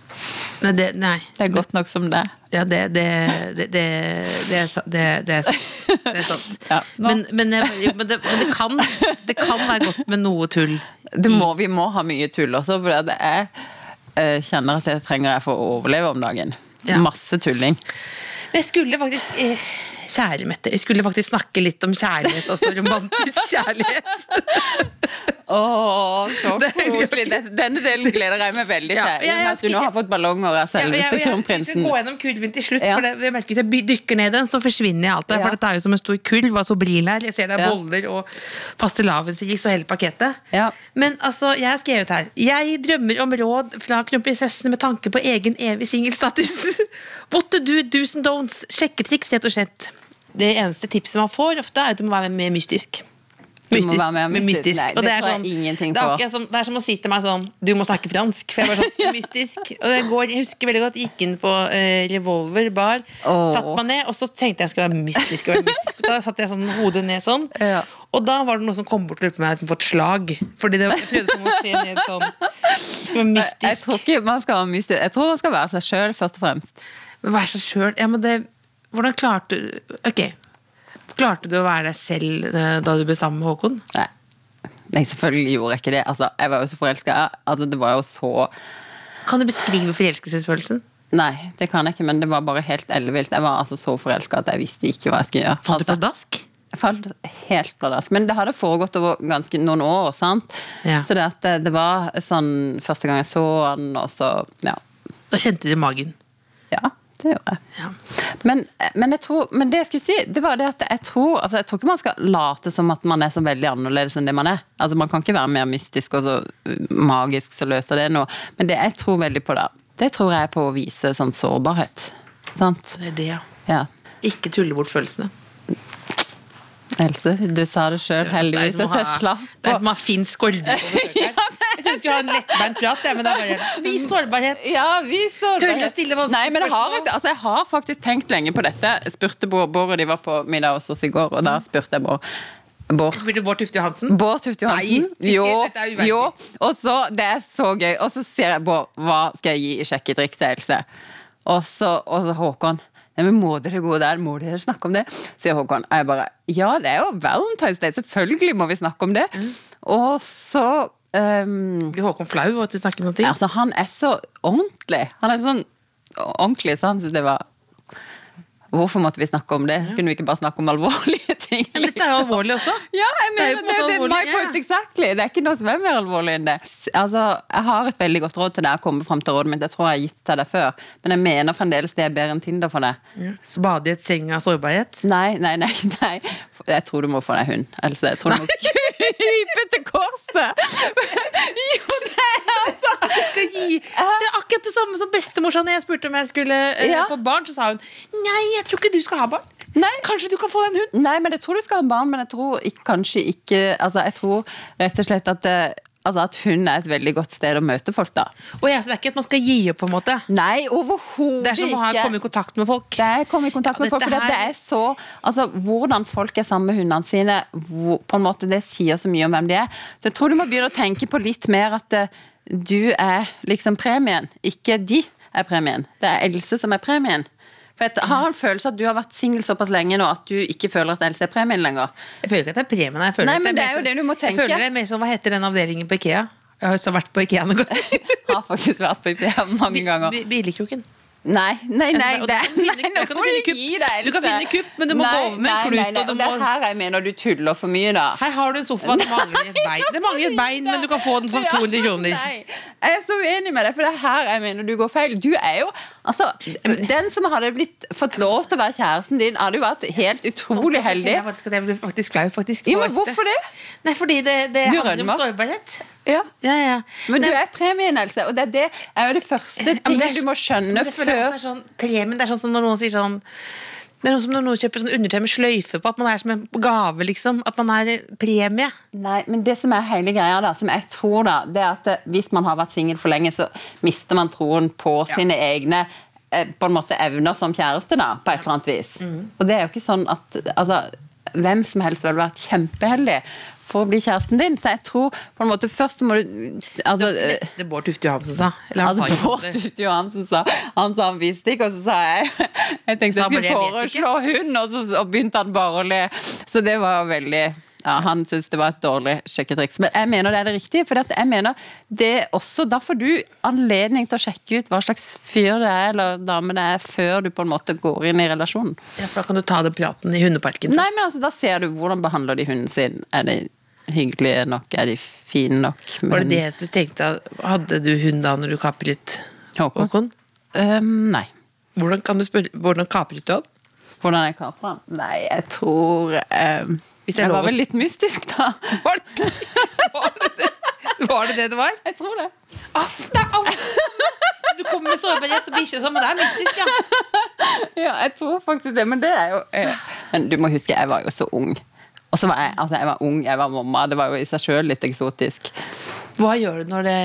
Nei, det, nei. Det er godt nok som det er. Ja, det, det, det, det, det, er, sant. Det er sant. [laughs] Ja, men, men, jo, men, det, men det, kan, det kan være godt med noe tull. det må, vi må ha mye tull også, for det er jeg kjenner at det trenger jeg for å overleve om dagen. Ja. Masse tulling. Men jeg skulle faktisk eh, Kjære Mette, vi skulle faktisk snakke litt om kjærlighet også. Romantisk [laughs] kjærlighet. Å, så er jo koselig. Denne delen gleder jeg meg veldig til. Ja, ja, ja, at du nå har fått ballonger av selveste jeg, jeg skal gå gjennom kurven til slutt. For det, jeg merker Hvis jeg dykker ned den, så forsvinner jeg alt der. For dette er jo som en stor kurv av Sobril her. Jeg ser det er boller og fastelavnsris og hele pakketet. Ja. Men altså, jeg har skrevet her Jeg drømmer om råd fra kronprinsessen med tanke på egen evig singelstatus. [laughs] What to do, do's and don'ts. Sjekketriks, rett og slett. Det eneste tipset man får ofte, er at du må være mer mystisk. Du må være med mystisk. Nei, Og det er tror jeg sånn- ingenting det er som, det er som å si til meg sånn Du må snakke fransk. For jeg var sånn [laughs] mystisk. Og det går, jeg husker veldig godt, gikk inn på eh, Revolver bar, oh. satt meg ned, og så tenkte jeg jeg skulle være mystisk. Og være mystisk. Da satte jeg sånn hodet ned sånn. Ja. Og da var det noen som kom bort og lurte på meg og fått slag. Fordi det, jeg prøvde sånn å se ned sånn Det skal være Jeg mystisk. tror ikke man skal være mystisk. Jeg tror man skal være seg sjøl, først og fremst. Men vær seg sjøl. Ja, men det Hvordan klarte du Ok. Klarte du å være deg selv eh, da du ble sammen med Håkon? Nei. Nei, selvfølgelig gjorde jeg ikke det. Altså, jeg var jo så forelska. Altså, det var jo så Kan du beskrive forelskelsesfølelsen? Nei, det kan jeg ikke, men det var bare helt ellevilt. Jeg var altså så forelska at jeg visste ikke hva jeg skulle gjøre. Falt du Altså, pladask? Jeg falt helt pladask. Men det hadde foregått over ganske noen år, sant. Ja. Så det, at det, det var sånn første gang jeg så han, og så Ja. Da kjente du magen. Ja, det gjorde jeg. Ja. Men, men, jeg tror, men det jeg skulle si, det var det at jeg tror altså Jeg tror ikke man skal late som at man er så veldig annerledes enn det man er. Altså Man kan ikke være mer mystisk og så uh, magisk så løser det noe. Men det jeg tror veldig på da, det tror jeg er på å vise sånn sårbarhet. Sant? Det er det, ja. Ja. Ikke tulle bort følelsene. Else, du sa det sjøl, heldigvis. Det Jeg slapp Det er som å ha Finn Skårde på besøk her. Trodde vi skulle ha en lettbeint prat, men det er bare [laughs] Vis sårbarhet. Ja, vi sårbarhet. Tørre å stille vanskelige spørsmål. har, altså, jeg har faktisk tenkt lenge på dette. Spurte Bård, Bård og de var på middag hos oss i går, og da spurte jeg Bård Bård. Spilte Bård Tufte Johansen? Bård Tufte Johansen. Nei, Jo, dette er jo. Og så, det er så gøy. Og så sier jeg Bård, hva skal jeg gi i sjekketriks til Else? Og så, og så Håkon. Nei, men må dere gå der? Må dere snakke om det? Sier Håkon. Og jeg bare Ja, det er jo Valentine's Day. Selvfølgelig må vi snakke om det. Mm. Og så ehm, Blir Håkon flau av at du snakker sånne ting? Altså, han er så ordentlig. Han er sånn ordentlig, så han syntes det var Hvorfor måtte vi snakke om det? Kunne vi ikke bare snakke om alvorlige ting? Liksom? dette er jo alvorlig også. Ja, jeg er mener det, måte det, er my ja. point exactly. Det er ikke noe som er mer alvorlig enn det. Altså, Jeg har et veldig godt råd til deg å komme fram til rådet mitt. Jeg tror jeg har gitt til deg før. Men jeg mener fremdeles det er bedre enn Tinder for deg. Et seng av sårbarhet. Nei, nei, nei. [laughs] nei. Jeg tror du må få deg hund. Else, jeg tror du må [laughs] krype til korset! Jo, det er altså Jeg skal gi Det er akkurat det samme som bestemor sa når jeg spurte om jeg skulle eh, Ja. få barn. Så sa hun nei, jeg tror ikke du skal ha barn. Nei. Kanskje du kan få deg en hund? Nei, men jeg tror du skal ha barn, men jeg tror ikke, kanskje ikke Altså, jeg tror rett og slett at det, Altså at hun er et veldig godt sted å møte folk, da. Og ja, så det er ikke at man skal gi opp, på en måte. Nei, overhodet Det er som å ha, ikke. komme i kontakt med folk. Det er komme i kontakt med Ja, folk, for her... det er så Altså, Hvordan folk er sammen med hundene sine, hvor, på en måte, det sier så mye om hvem de er. Så jeg tror du må begynne å tenke på litt mer at uh, du er liksom premien, ikke de er premien. Det er Else som er premien. For jeg har en følelse at du har vært singel såpass lenge nå at du ikke føler at Else er premien lenger. Jeg føler ikke at det er premien. Jeg føler Nei, men det er jo sånn- det du må tenke. Jeg føler det er mer som, Hva heter den avdelingen på Ikea? Jeg har jo så vært på Ikea noen ganger. [laughs] Har faktisk vært på Ikea mange ganger. Bilekroken? Billigkroken. Nei, nei, nei, Altså, og det, nei, nå får du kupp. gi deg, Du kan finne kupp, men du må gå over med en klut, nei, nei, og du Det er her jeg mener du tuller for mye, da. Her har du en sofa, det mangler et bein. Det mangler et bein, men du kan få den for Ja, 200 kroner. Nei, jeg er så uenig med deg, for det er her jeg mener du går feil. Du er jo Altså, den som hadde blitt, fått lov til å være kjæresten din, hadde jo vært helt utrolig heldig. faktisk jeg blir faktisk flau. faktisk. Ja, men hvorfor det? Nei, fordi det, det handler om sårbarhet. Ja. Ja, ja. Men du er premien, Else, og det er, det er jo det første det er- du må skjønne det før også er sånn, Premien det er sånn som når noen sier sånn det er noe som når noen kjøper sånn undertøy med sløyfe på, at man er som en gave, liksom. At man er premie. Nei, men det som er hele greia, da, som jeg tror, da, det er at eh, hvis man har vært singel for lenge, så mister man troen på sine egne eh, på en måte evner som kjæreste, da, på et eller annet vis. Og det er jo ikke sånn at altså, hvem som helst ville vært kjempeheldig for å bli kjæresten din, så jeg tror på en måte først må du altså, Det, det Bård Tufte Johansen sa. Eller han Altså, Bård. Tufte Johansen sa Han sa han visste ikke, og så sa jeg [laughs] Jeg tenkte jeg skulle bare, «Jeg vet foreslå hun, og så og begynte han bare å le. Så det var veldig ja, Han syntes det var et dårlig sjekketriks. Men jeg mener det er det riktige. For jeg mener det er også Da får du anledning til å sjekke ut hva slags fyr det er, eller dame det er, før du på en måte går inn i relasjonen. Ja, for da kan du ta den praten i hundeparken. Nei, men altså, Da ser du hvordan behandler de hunden sin. Er de hyggelige nok? Er de fine nok? Var det det du tenkte? Hadde du hund da når du kapret Håkon? Håkon? Um, nei. Hvordan kan du spørre, hvordan kapret du han? Hvordan jeg kapra han? Nei, jeg tror um, Jeg var vel litt mystisk, da. [laughs] Var det var det, det? Var det det det var? Jeg tror det. Ah, det er alt. Du kommer med sårbarhet og bikkje sammen, det er mystisk, ja. [laughs] Ja, jeg tror faktisk det. Men det er jo eh, Men du må huske, jeg var jo så ung. Og så var jeg, altså jeg var ung, jeg var mamma. Det var jo i seg sjøl litt eksotisk. Hva gjør du når det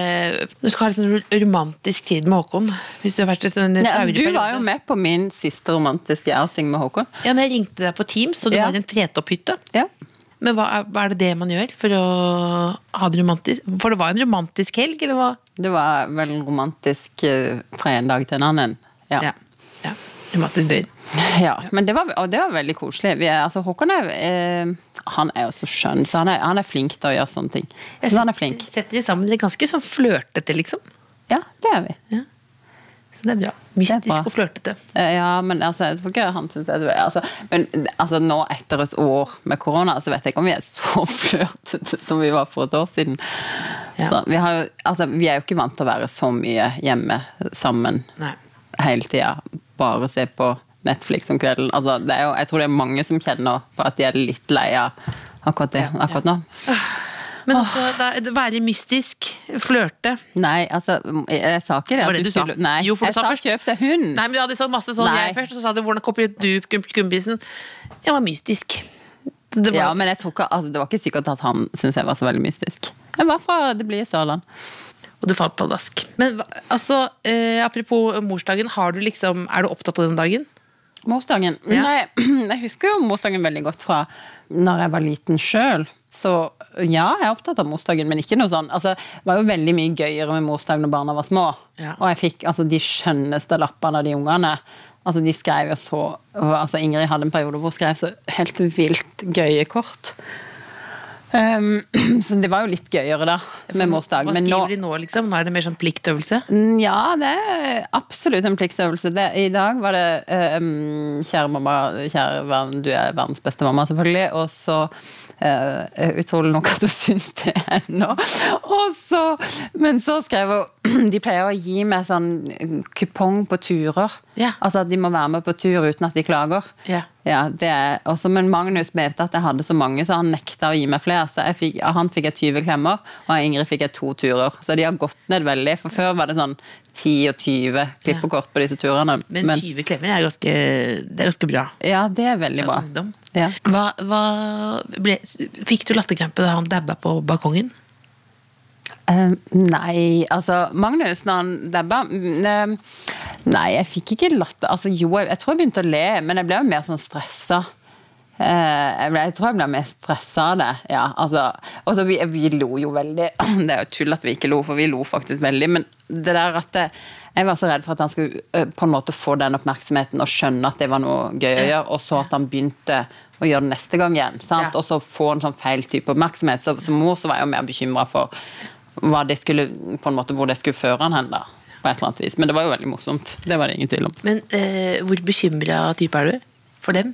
du skal ha en sånn romantisk tid med Håkon? Hvis du har vært i sånn Ja, traurig du var jo med på min siste romantiske outing med Håkon. Ja, men Jeg ringte deg på Teams, og du Ja. var i en tretopphytte. Ja. Men hva er, hva er det det man gjør for å ha det romantisk? For det var en romantisk helg, eller hva? Det var vel romantisk eh, fra en dag til en annen. Ja. Ja. ja. Romantisk døgn. Ja, men det var, og det var veldig koselig. Vi er, altså, Håkon er, eh, han er jo så skjønn, så han er, han er flink til å gjøre sånne ting. Så han er flink. Setter de sammen. de er ganske sånn flørtete, liksom. Ja, det er vi. Så det er bra. Mystisk bra. og flørtete. Eh, Ja, men altså, jeg tror ikke han syns det er altså, Men altså, nå etter et år med korona, så vet jeg ikke om vi er så [laughs] flørtete som vi var for et år siden. Ja. Så, vi, har jo, altså, vi er jo ikke vant til å være så mye hjemme sammen Nei. hele tida. Bare se på Netflix om kvelden. Altså, det er jo, jeg tror det er mange som kjenner på at de er litt lei av akkurat det akkurat nå. Men altså, da, være mystisk, flørte Nei, altså, jeg, sa ikke det. Var det du sa? Nei, Jo, for du jeg sa først. kjøp deg hund. Nei, men du hadde sagt masse sånn Nei. jeg først, og så sa du hvordan kopierer du kumpisen? Jeg var mystisk. Det var, Ja, men jeg tok, altså, det var ikke sikkert at han syntes jeg var så veldig mystisk. Jeg var fra det blide Sørland. Og du falt pladask. Men altså, eh, apropos morsdagen, har du liksom, er du opptatt av den dagen? Morsdagen? Ja. Nei, [clears throat] jeg husker jo morsdagen veldig godt fra når jeg var liten sjøl. Så ja, jeg er opptatt av morsdagen, men ikke noe sånn altså, Det var jo veldig mye gøyere med morsdag når barna var små. Ja. Og jeg fikk altså, de skjønneste lappene av de ungene. Altså, de skrev jo så altså, Ingrid hadde en periode hvor hun skrev så helt vilt gøye kort. Um, [clears throat] så det var jo litt gøyere da, med morsdag. Hva Men nå, skriver de nå, liksom? Nå er det mer sånn pliktøvelse? Ja, det er absolutt en pliktøvelse. Det, I dag var det eh, um, Kjære mamma, kjære venn, du er verdens beste mamma, selvfølgelig. Og så uh, Utrolig nok at du syns det ennå. Og så Men så skrev hun [clears throat] De pleier å gi meg sånn kupong på turer. Yeah. Altså at de må være med på tur uten at de klager. Ja. Ja, det er også, Men Magnus mente at jeg hadde så mange, så han nekta å gi meg flere. Så fikk, han fikk jeg 20 klemmer, og Ingrid fikk jeg to turer. Så de har gått ned veldig. For før var det sånn 10 og 20 klippekort på disse turene. Men 20 klemmer er ganske, det er ganske bra. ja, det er veldig bra. Ja. Hva, hva ble, fikk du latterkrampe da han dabba på balkongen? Eh, nei, altså Magnus, når han dabba eh, Nei, jeg fikk ikke latter. Altså, jo, jeg, jeg tror jeg begynte å le, men jeg ble jo mer sånn stressa. Uh, jeg, ble, jeg tror jeg ble mer stressa av det. Ja, altså, og så vi, vi lo jo veldig. [clears throat] Det er jo tull at vi ikke lo, for vi lo faktisk veldig. Men det der at det, jeg var så redd for at han skulle eh, på en måte få den oppmerksomheten og skjønne at det var noe gøy å gjøre, og så at han begynte å gjøre det neste gang igjen. Sant? Ja. Og så få en sånn feil type oppmerksomhet. Så som mor så var jeg jo mer bekymra for det skulle, på en måte, hvor det skulle føre han hen. da, på et eller annet vis. Men det var jo veldig morsomt. Det var det ingen tvil om. Men eh, hvor bekymra type er du for dem?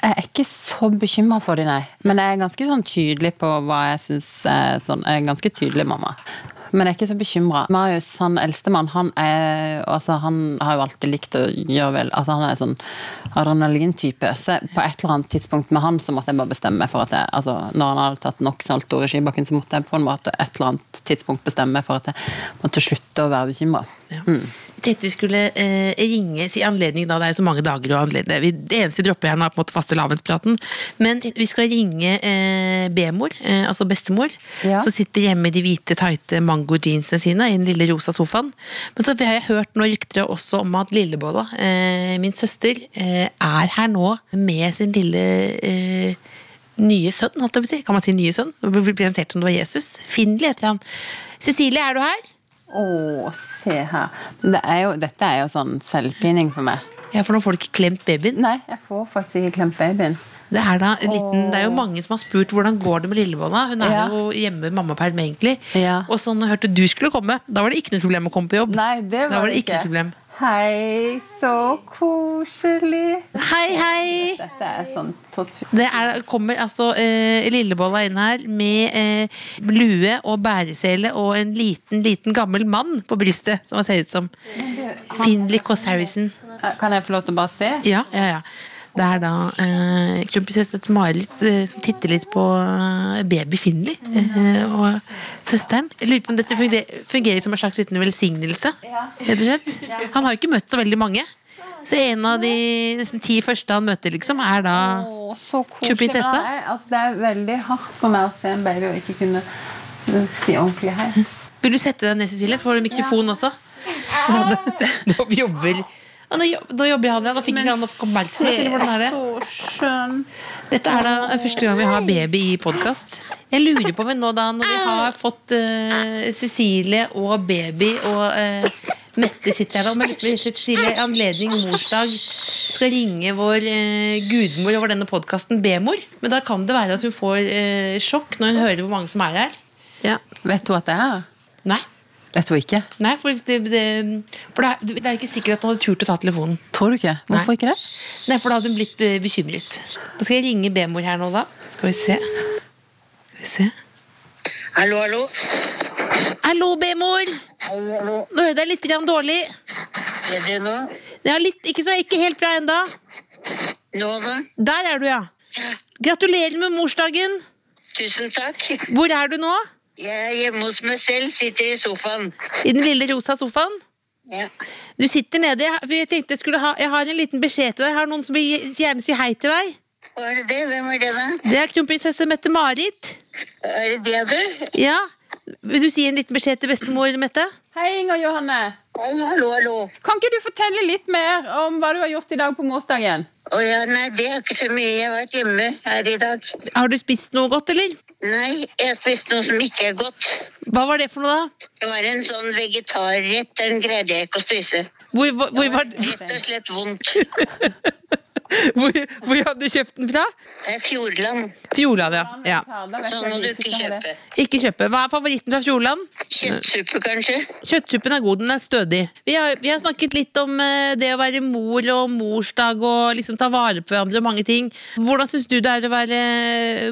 Jeg er ikke så bekymra for dem, nei. Men jeg er ganske sånn tydelig på hva jeg syns er sånn Jeg er en ganske tydelig mamma. Men jeg er ikke så bekymra. Marius, han eldstemann, han er altså, Han har jo alltid likt å gjøre vel Altså, han er sånn adrenalintype. Så på et eller annet tidspunkt med han så måtte jeg bare bestemme meg for at jeg Altså, når han hadde tatt nok salto i skibakken, så måtte jeg på en måte et eller annet tidspunkt bestemme meg for at jeg måtte slutte å være bekymra. Ja. Jeg tenkte vi skulle eh, ringe i anledning da, det er så mange dager og anledning. Det eneste vi dropper her nå er på en måte fastelavnspraten. Men vi skal ringe eh, B-mor, eh, altså bestemor, Ja. som sitter hjemme i de hvite, tighte mango-jeansene sine i den lille rosa sofaen. Men så har jeg hørt noen rykter også om at Lillebolla, eh, min søster, eh, er her nå med sin lille eh, nye sønn, holdt jeg på å si. Kan man si nye sønn? Det Blir presentert som det var Jesus. Finley heter han. Cecilie, er du her? Å, se her. Det er jo, dette er jo sånn selvpining for meg. Ja, for nå får du ikke klemt babyen. Nei, jeg får faktisk ikke klemt babyen. Det er, da en liten, det er jo mange som har spurt hvordan går det med Lillebolla. Hun er Ja. jo hjemme med mammaperm, egentlig. Ja. Og så jeg hørte du skulle komme, da var det ikke noe problem å komme på jobb. Nei, det var, da var det ikke noe problem. Hei, så koselig. Hei, hei! Dette er sånn tortur. Det er, kommer altså eh, Lillebolla inn her med eh, lue og bæresele og en liten, liten gammel mann på brystet, som han ser ut som. Finley Kåss Harrison. Kan jeg få lov til å bare se? Ja, ja, ja. Det er da eh, kronprinsesse Marit eh, som titter litt på eh, baby Finley eh, og søsteren. Jeg lurer på om dette fungerer, fungerer som en slags liten velsignelse. Rett og slett. Han har jo ikke møtt så veldig mange. Så en av de nesten ti første han møter, liksom, er da Å, så koselig. Kronprinsesse? Men jeg- Altså, det er veldig hardt for meg å se en baby og ikke kunne si ordentlig hei. Vil du sette deg ned, Cecilie, så får du mikrofon også? Ja, [laughs] det- Nå jobber Å, nå, nå jobber han, ja. Nå fikk ikke han nok oppmerksomhet. Eller hvordan er det? Dette er da første gang vi har baby i podkast. Jeg lurer på nå da, når vi har fått uh, Cecilie og baby og uh, Mette sitter her hvis Cecilie i anledning morsdag skal ringe vår uh, gudmor over denne podkasten B-mor. Men da kan det være at hun får sjokk når hun hører hvor mange som er her. Ja. Vet du at det er? Nei. Vet tror ikke? Nei, for, det, det, for det, er, det er ikke sikkert at hun hadde turt å ta telefonen. Tror du ikke? Hvorfor Nei. ikke det? Nei, for da hadde hun blitt eh, bekymret. Da skal jeg ringe B-mor her nå, da. Skal vi se. Skal vi se. Hallo, hallo. Hallo, B-mor! Nå hører jeg deg litt grann dårlig. Er det nå? Ja, litt, ikke, så, ikke helt bra enda. Nå da? Der er du, ja. Gratulerer med morsdagen. Tusen takk. Hvor er du nå? Jeg er hjemme hos meg selv, sitter i sofaen. I den lille rosa sofaen? Ja. Du sitter nede. Jeg, tenkte jeg skulle ha Jeg har en liten beskjed til deg. Jeg har noen som vil gjerne si hei til deg. Hva er det det? Hvem er det da? Det er kronprinsesse Mette-Marit. Er det det du? Ja. Vil du si en liten beskjed til bestemor, Mette? Hei, Inger Johanne. Hei, hallo, hallo. Kan ikke du fortelle litt mer om hva du har gjort i dag på morsdagen? Å ja, nei, det er ikke så mye. Jeg har vært hjemme her i dag. Har du spist noe godt, eller? Nei, jeg har spist noe som ikke er godt. Hva var det for noe, da? Det var en sånn vegetarrett. Den greide jeg ikke å spise. Hvor, hvor, hvor, var, Rett og slett vondt. [laughs] hvor, hvor hadde du kjøpt den fra? Det Fjordland. Fjordland, ja. ja. Sånn må du ikke kjøpe. Ikke kjøpe. Hva er favoritten fra Fjordland? Kjøttsuppe, kanskje? Kjøttsuppen er god, den er stødig. Vi har, vi har snakket litt om eh, det å være mor og morsdag og liksom ta vare på hverandre og mange ting. Hvordan syns du det er å være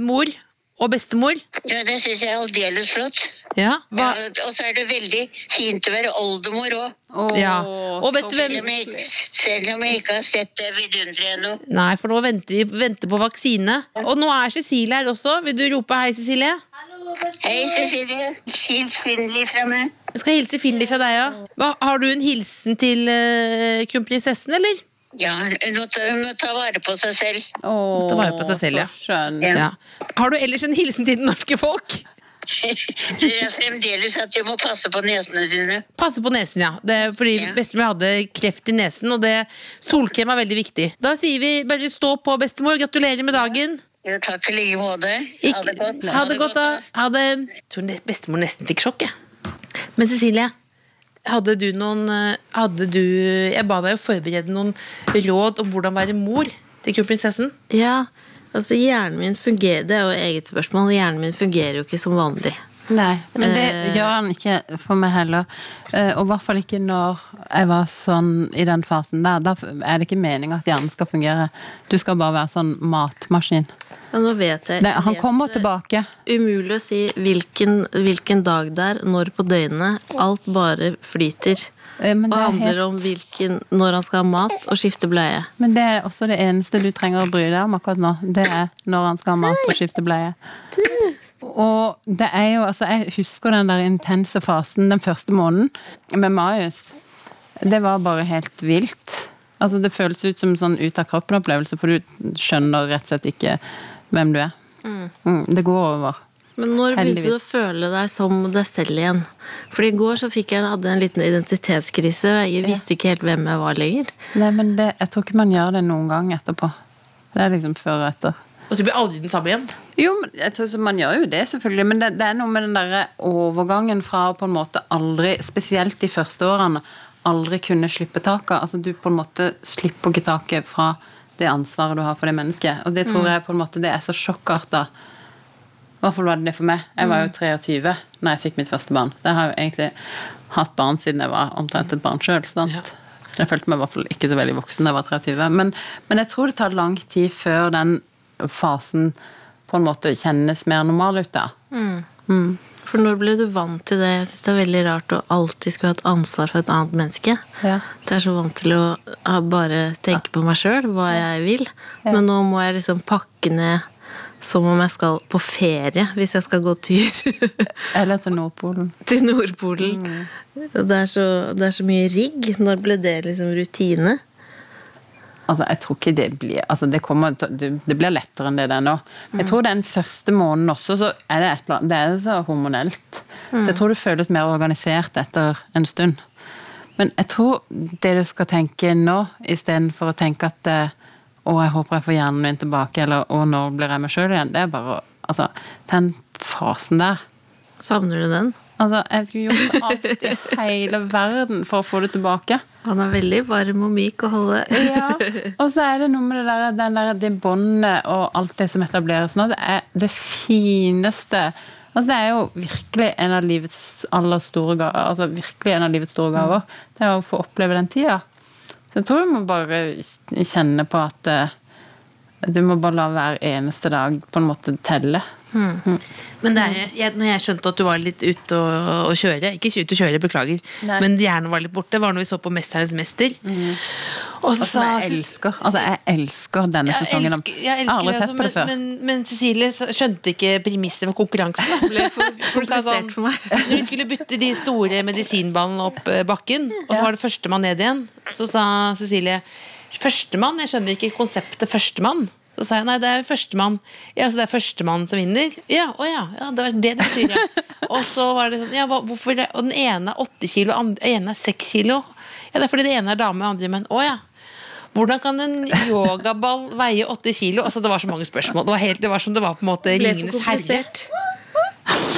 mor og bestemor? Ja, det syns jeg er aldeles flott. Ja, hva? Ja, og så er det veldig fint å være oldemor òg. ja. Og vet du hvem Selv, om jeg ikke- selv om jeg ikke har sett det vidunderet ennå. Nei, for nå venter vi venter på vaksine. Og nå er Cecilie her også. Vil du rope hei, Cecilie? Hei, Cecilie. Hils Finli fra meg. Jeg skal hilse Finli fra deg, ja. Har du en hilsen til uh, kronprinsessen, eller? Ja, hun må, ta, må ta vare på seg selv. Åh, Ta vare på seg selv, ja. Ja. Ja. Har du ellers en hilsen til det norske folk? [laughs] Det er fremdeles at de må passe på nesene sine. Passe på nesen, ja. Det er fordi Ja. bestemor hadde kreft i nesen, og det solkrem er veldig viktig. Da sier vi bare stå på, bestemor. Gratulerer med dagen. Ja, takk i like måte. Ha det godt. ha det godt, da. Ha det. Jeg tror bestemor nesten fikk sjokk, jeg. Men Cecilie, hadde du noen eh, Hadde du Jeg ba deg å forberede noen råd om hvordan være mor til kronprinsessen. Ja, altså hjernen min fungerer Det er jo eget spørsmål. Hjernen min fungerer jo ikke som vanlig. Nei, men det Eh. gjør han ikke for meg heller. Eh, Og i hvert fall ikke når jeg var sånn i den fasen der. Da er det ikke meninga at hjernen skal fungere. Du skal bare være sånn matmaskin. Men nå vet jeg Det, han vet kommer tilbake. Umulig å si hvilken, hvilken dag det er, når på døgnet. Alt bare flyter. Eh, Men Og det, er handler helt, om hvilken, når han skal ha mat og skifte bleie. men det er også det eneste du trenger å bry deg om akkurat nå. Det er når han skal ha mat og skifte bleie. Og det er jo, altså jeg husker den der intense fasen den første måneden med Marius. Det var bare helt vilt. Altså Det føles ut som en sånn ut av kroppen-opplevelse, for du skjønner rett og slett ikke hvem du er. Mm, det går over. Men når begynte du å føle deg som deg selv igjen? For i går så fikk jeg, hadde jeg en liten identitetskrise. Jeg visste ikke helt hvem jeg var lenger. Nei, men det, jeg tror ikke man gjør det noen gang etterpå. Det er liksom før og etter. Og så blir aldri den samme igjen. Jo, men jeg tror så Man gjør jo det, selvfølgelig, men det, det er noe med den der overgangen fra å på en måte aldri, spesielt de første årene, aldri kunne slippe taket. Altså Du på en måte slipper ikke taket fra det ansvaret du har for det mennesket. Og det tror jeg på en måte det er så sjokkarta. I hvert fall var det det for meg. Jeg var jo 23 når jeg fikk mitt første barn. Jeg har jo egentlig hatt barn siden jeg var omtrent et barn sjøl. Jeg følte meg i hvert fall ikke så veldig voksen da jeg var 23. Men, men jeg tror det tar lang tid før den fasen på en måte kjennes mer normal ut. da. For når ble du vant til det? Jeg syns det er veldig rart å alltid skulle ha et ansvar for et annet menneske. Ja. Det er så vant til å bare tenke på meg sjøl, hva jeg vil. Men nå må jeg liksom pakke ned som om jeg skal på ferie, hvis jeg skal gå tur [laughs] Eller til Nordpolen. til Nordpolen. Det, er så, det er så mye rigg. Når ble det liksom rutine? Altså, jeg tror ikke det blir altså, det, kommer, det blir lettere enn det det er nå. Jeg tror den første måneden også, så er det et eller annet Det er så hormonelt. Så jeg tror det føles mer organisert etter en stund. Men jeg tror det du skal tenke nå, istedenfor å tenke at eh, å, jeg håper jeg får hjernen min tilbake, eller å, når blir jeg meg sjøl igjen, det er bare å Altså, den fasen der Savner du den? Altså, jeg skulle gjort alt i hele verden for å få det tilbake. Han er veldig varm og myk å holde. Ja, og så er det noe med det der, den der, det båndet og alt det som etableres nå. Det er det fineste Altså, det er jo virkelig en av livets aller store gaver. Altså, virkelig en av livets store gaver. Det er å få oppleve den tida. Så jeg tror du må bare kjenne på at eh, du må bare la hver eneste dag på en måte telle. Men det er, jeg, når jeg skjønte at du var litt ute å, å kjøre Ikke ute å kjøre, beklager. Nei. Men hjernen var litt borte, var når vi så på 'Mesternes mester'. Og så Og som jeg elsker. Altså, jeg elsker denne Jeg sesongen. elsker, jeg aldri elsker det, sett altså, på det men, før. men, men Cecilie skjønte ikke premisset for konkurransen. da. ble for For du for meg. Når de skulle bytte de store medisinballene opp eh, bakken, og så var det førstemann ned igjen, så sa Cecilie Førstemann? Jeg skjønner ikke konseptet førstemann. Så sa jeg nei, det er førstemann. Ja, så det er førstemann som vinner? Ja, å ja, ja, det var det det betyr, ja. [laughs] Og så var det sånn, ja, hvorfor det? Og den ene er åtte kilo, den ene er seks kilo. Ja, det er fordi det ene er dame, og andre menn. Å ja. Hvordan kan en yogaball veie åtte kilo? Altså, det var så mange spørsmål. Det var, helt, det var som det var på en måte Ringenes herre. [laughs]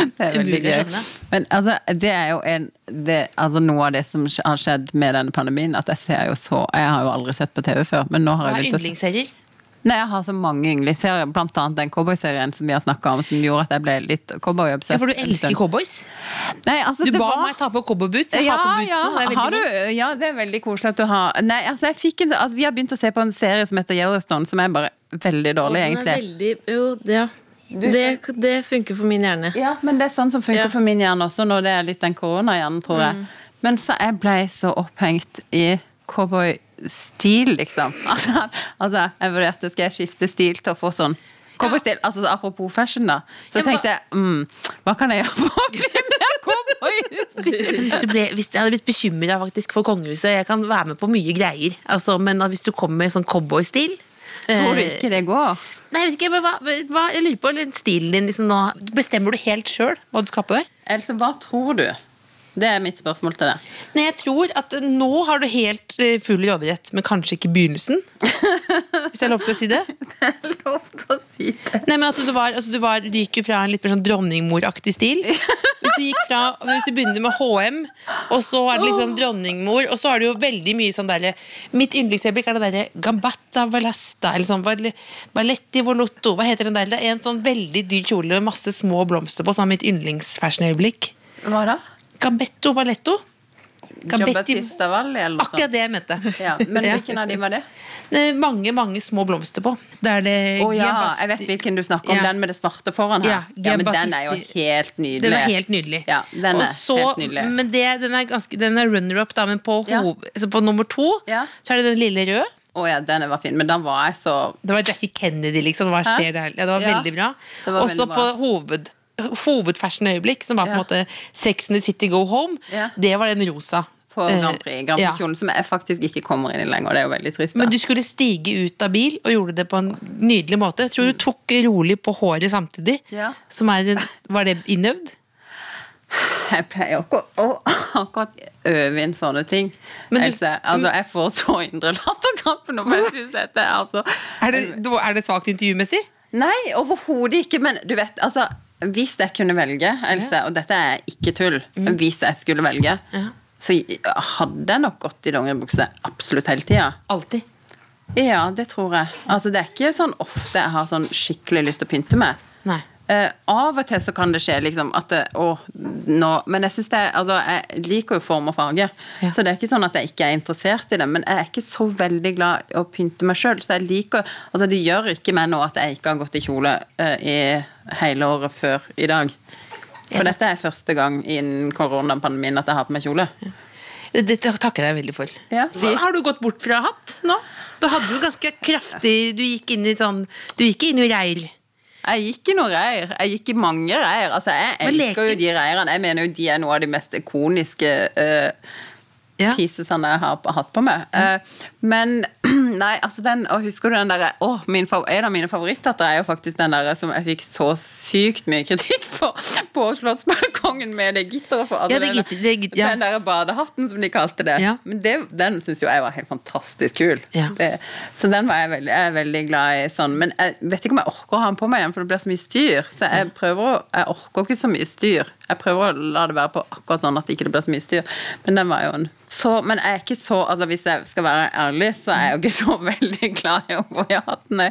Det er veldig gøy. Men altså, det er jo en, det, altså noe av det som har skjedd med denne pandemien, at jeg ser jo så Jeg har jo aldri sett på TV før, men nå har er jeg begynt å se yndlingsserier? Nei, jeg har så mange yndlingsserier, blant annet den cowboyserien som vi har snakka om, som gjorde at jeg ble litt cowboyobsessed. Ja, for du elsker cowboys. Nei, altså, Du det ba var... meg ta på cowboyboots. Jeg Ja, har på boots ja. nå. Det er Har veldig du, ja, det er veldig koselig at du har Nei, altså, jeg fikk en, altså, vi har begynt å se på en serie som heter Yellowstone, som er bare veldig dårlig, den er egentlig. veldig, jo, ja. Det, det funker for min hjerne. Ja, men det er sånn som funker Ja. for min hjerne også, når det er litt den koronahjernen, tror jeg. Men så jeg ble så opphengt i cowboystil, liksom. [laughs] Altså, altså, jeg vurderte skal jeg skifte stil til å få sånn cowboystil. Altså, apropos fashion, da. Så jeg tenkte jeg mm, hva kan jeg [laughs] gjøre for å bli mer cowboystil? [laughs] Hvis, ble, hvis jeg hadde blitt bekymra for kongehuset Jeg kan være med på mye greier, altså, men hvis du kommer med sånn cowboystil Tror du eh, ikke det går? Nei, jeg vet ikke, men hva, hva, jeg lurer på stilen din liksom nå Bestemmer du helt sjøl hva du skal ha på deg? Else, hva tror du? Det er mitt spørsmål til deg. Nei, jeg tror at nå har du helt eh, full råderett, men kanskje ikke begynnelsen. [laughs] Hvis jeg har lov til å si det. Det er lov til å si det. Nei, men altså, du, var, altså, du, var, du gikk jo fra en litt mer sånn dronningmoraktig stil. Hvis du, gikk fra, hvis du begynner med HM, og så er det liksom dronningmor, og så har du jo veldig mye sånn derre Mitt yndlingsøyeblikk er det derre Gambata Valasta, eller sånn Balletti Volotto, hva heter den der? Det er en sånn veldig dyr kjole med masse små blomster på, som er mitt yndlingsfashionøyeblikk. Hva da? Gambetto Valletto. Gambetti Giambattista eller noe sånt? Akkurat det jeg mente. Ja, men [laughs] hvilken av de var det? Det mange, mange små blomster på. Det det Å ja, jeg vet hvilken du snakker om. Ja. Den med det svarte foran her. Ja, Ja, men den er jo helt nydelig. Den er helt nydelig. Ja, den er Også, helt nydelig. Men det, den er, ganske- den er runner-up, da, men på, Ja. altså på nummer to Ja. så er det den lille røde. Å ja, den var fin. Men da var jeg så Det var Jackie Kennedy, liksom. Hva skjer der? Ja, det var veldig bra. var Og så på hoved hovedfashionøyeblikk, som var på en Ja. måte Sex in the City Go Home, Ja. det var den rosa. på Eh, Grand Prix. Grand. Prix-kjolen som jeg faktisk ikke kommer inn i lenger. Det er jo veldig trist. Da. Men du skulle stige ut av bil, og gjorde det på en nydelig måte. Jeg tror du tok rolig på håret samtidig. Ja. Som er, var det innøvd? Jeg pleier ikke å å akkurat øve inn sånne ting. Men du- Else, altså, jeg får så indre latterkrampe når jeg syns dette altså Er det, er det svakt intervjumessig? Nei, overhodet ikke. Men du vet, altså Hvis jeg kunne velge, Else, og dette er ikke tull Mm. Hvis jeg skulle velge, så hadde jeg nok gått i dongeribukse absolutt hele tida. Alltid. Ja, det tror jeg. Altså, det er ikke sånn ofte jeg har sånn skikkelig lyst til å pynte meg. Nei. Eh, av og til så kan det skje liksom at det, å, nå, Men jeg synes det altså, jeg liker jo form og farge, Ja. så det er ikke sånn at jeg ikke er interessert i det. Men jeg er ikke så veldig glad i å pynte meg sjøl, så jeg liker Altså, det gjør ikke meg nå at jeg ikke har gått i kjole uh, i hele året før i dag. For dette er første gang innen koronapandemien at jeg har på meg kjole. Det takker jeg veldig for. Ja. Har du gått bort fra hatt nå? Du hadde jo ganske kraftig Du gikk inn i sånn Du gikk inn i reir. Jeg gikk i noen reir. Jeg gikk i mange reir. Altså, jeg elsker jo de reirene. Jeg mener jo de er noe av de mest ikoniske uh, Ja. jeg har hatt på meg. Eh, men [clears throat] nei, altså den Og husker du den derre Å, en av mine favorittatter er jo faktisk den derre som jeg fikk så sykt mye kritikk for [laughs] på Slottsbalkongen med det gitteret for. Altså Ja, det gitter- det gitter- ja. den derre badehatten som de kalte det. Ja. Men det, den syns jo jeg var helt fantastisk kul. Ja. Det, så den var jeg veldig, jeg er veldig glad i sånn. Men jeg vet ikke om jeg orker å ha den på meg igjen, for det blir så mye styr. Så jeg prøver å Jeg orker ikke så mye styr. Jeg prøver å la det være på akkurat sånn at det ikke blir så mye styr. Men den var jo en så, Men jeg er ikke så altså Hvis jeg skal være ærlig, så er jeg jo ikke så [laughs] veldig glad i å gå i hatten. Nei.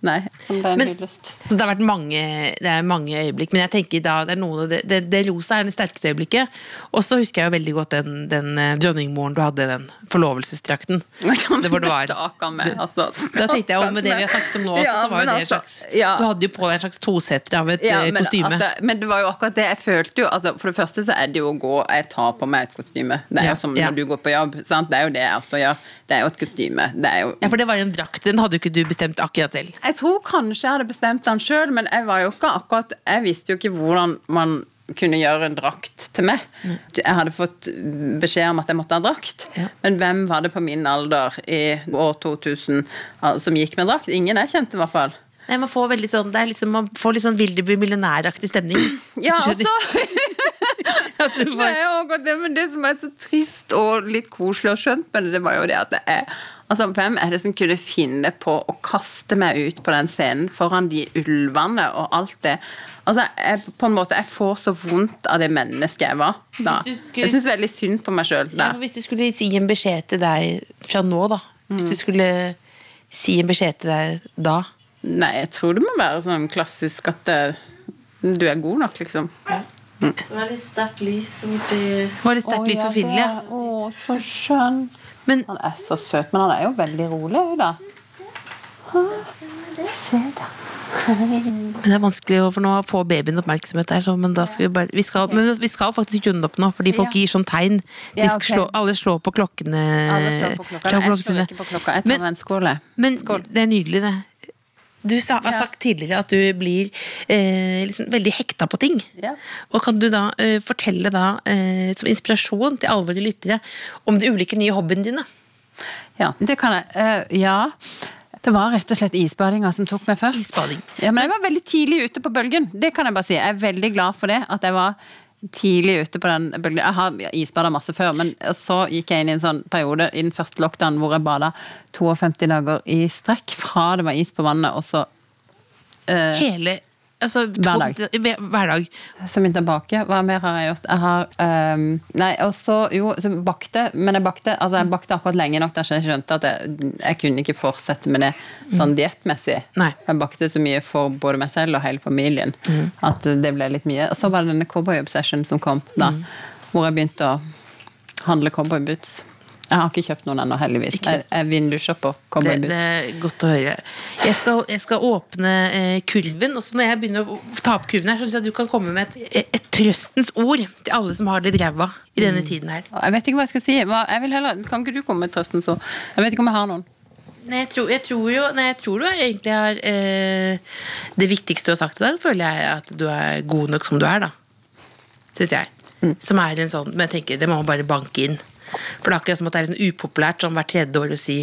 Nei, som det er Men-. Så det har vært mange, det er mange øyeblikk, men jeg tenker da det er noe det, det, det rosa er det sterkeste øyeblikket. Og så husker jeg jo veldig godt den, den eh, dronningmoren du hadde, den forlovelsesdrakten. [laughs] Det var, det var- Med, altså. Da tenkte jeg og med det vi har snakket om nå, også, Ja, så var jo det en altså, slags ja. Du hadde jo på deg en slags tosetter av et Ja, eh, men, kostyme. altså, men det var jo akkurat det jeg følte jo altså, For det første så er det jo å gå Jeg tar på meg et kostyme. Det er Ja, jo som ja. Når du går på jobb. Sant? Det er jo det jeg også gjør. Det er jo et kostyme. Det er jo ja, for det var jo en drakt, den hadde jo ikke du bestemt akkurat selv. Jeg tror kanskje jeg hadde bestemt den sjøl, men jeg var jo ikke akkurat Jeg visste jo ikke hvordan man kunne gjøre en drakt til meg. Jeg hadde fått beskjed om at jeg måtte ha drakt. Ja. Men hvem var det på min alder i år 2000 som gikk med drakt? Ingen jeg kjente, i hvert fall. Nei, man får veldig sånn, det er liksom, man får litt sånn vil [laughs] du bli millionæraktig stemning. Ja, altså Det men det som er så trist og litt koselig og skjønt med det, det var jo det at det er Altså, Hvem er det som kunne finne på å kaste meg ut på den scenen foran de ulvene og alt det? Altså, jeg, på en måte, jeg får så vondt av det mennesket jeg var da. Skulle- Jeg syns veldig synd på meg sjøl Ja, hvis du skulle si en beskjed til deg fra nå, da. Hvis du skulle si en beskjed til deg da. Nei, jeg tror det må være sånn klassisk at det, du er god nok, liksom. Det var litt sterkt lys borti Det var litt sterkt lys for Phil, ja. Å, så skjønn. Men Han er så søt, men han er jo veldig rolig da. Se der. [laughs] Men det er vanskelig å for nå få babyen oppmerksomhet der, men da skal vi bare vi skal, Men vi skal faktisk runde opp nå, fordi folk gir sånn tegn. De Ja, skal slå, alle slår på klokkene. Alle slår på klokka. Jeg slår ikke på klokka. Jeg tar meg en skål, Men, Men det er nydelig, det. Du sa, har sagt tidligere at du blir eh, liksom veldig hekta på ting. Ja. Og kan du da eh, fortelle da, eh, som inspirasjon til alvorlige lyttere om de ulike nye hobbyene dine? Ja, det kan jeg. Uh, ja. Det var rett og slett isbadinga som tok meg først. Isbading. Ja, men jeg var veldig tidlig ute på bølgen. Det kan jeg bare si. Jeg er veldig glad for det. At jeg var tidlig ute på den bølgen. Jeg har isbada masse før, men så gikk jeg inn i en sånn periode i den første lockdown hvor jeg bada 52 dager i strekk fra det var is på vannet, og så uh, Hele altså, Hver dag. Hver, dag. Så min tilbake, hva mer har jeg gjort? Jeg har um, Nei, og så Jo, så bakte, men jeg bakte Altså, jeg bakte akkurat lenge nok til jeg skjønte at jeg, jeg kunne ikke fortsette med det sånn diettmessig. Jeg bakte så mye for både meg selv og hele familien at det ble litt mye. Og så var det denne Cowboy Obsession som kom, da. Hvor jeg begynte å handle cowboyboots. Jeg har ikke kjøpt noen ennå, heldigvis. Jeg, jeg vindusshopper Det, det er godt å høre. Jeg skal, jeg skal åpne eh, kurven, og så når jeg begynner å ta opp kurven her, så syns jeg du kan komme med et, et trøstens ord til alle som har det ræva i denne tiden her. Jeg vet ikke hva jeg skal si. Jeg heller, kan ikke du komme med trøstens ord? Jeg vet ikke om jeg har noen. Nei, jeg tror, jeg tror jo nei, jeg tror du egentlig har eh, Det viktigste du har sagt i dag, føler jeg at du er god nok som du er, da. Syns jeg. Som er en sånn Men jeg tenker, det må man bare banke inn. For det er akkurat som at det er liksom upopulært sånn hvert tredje år å si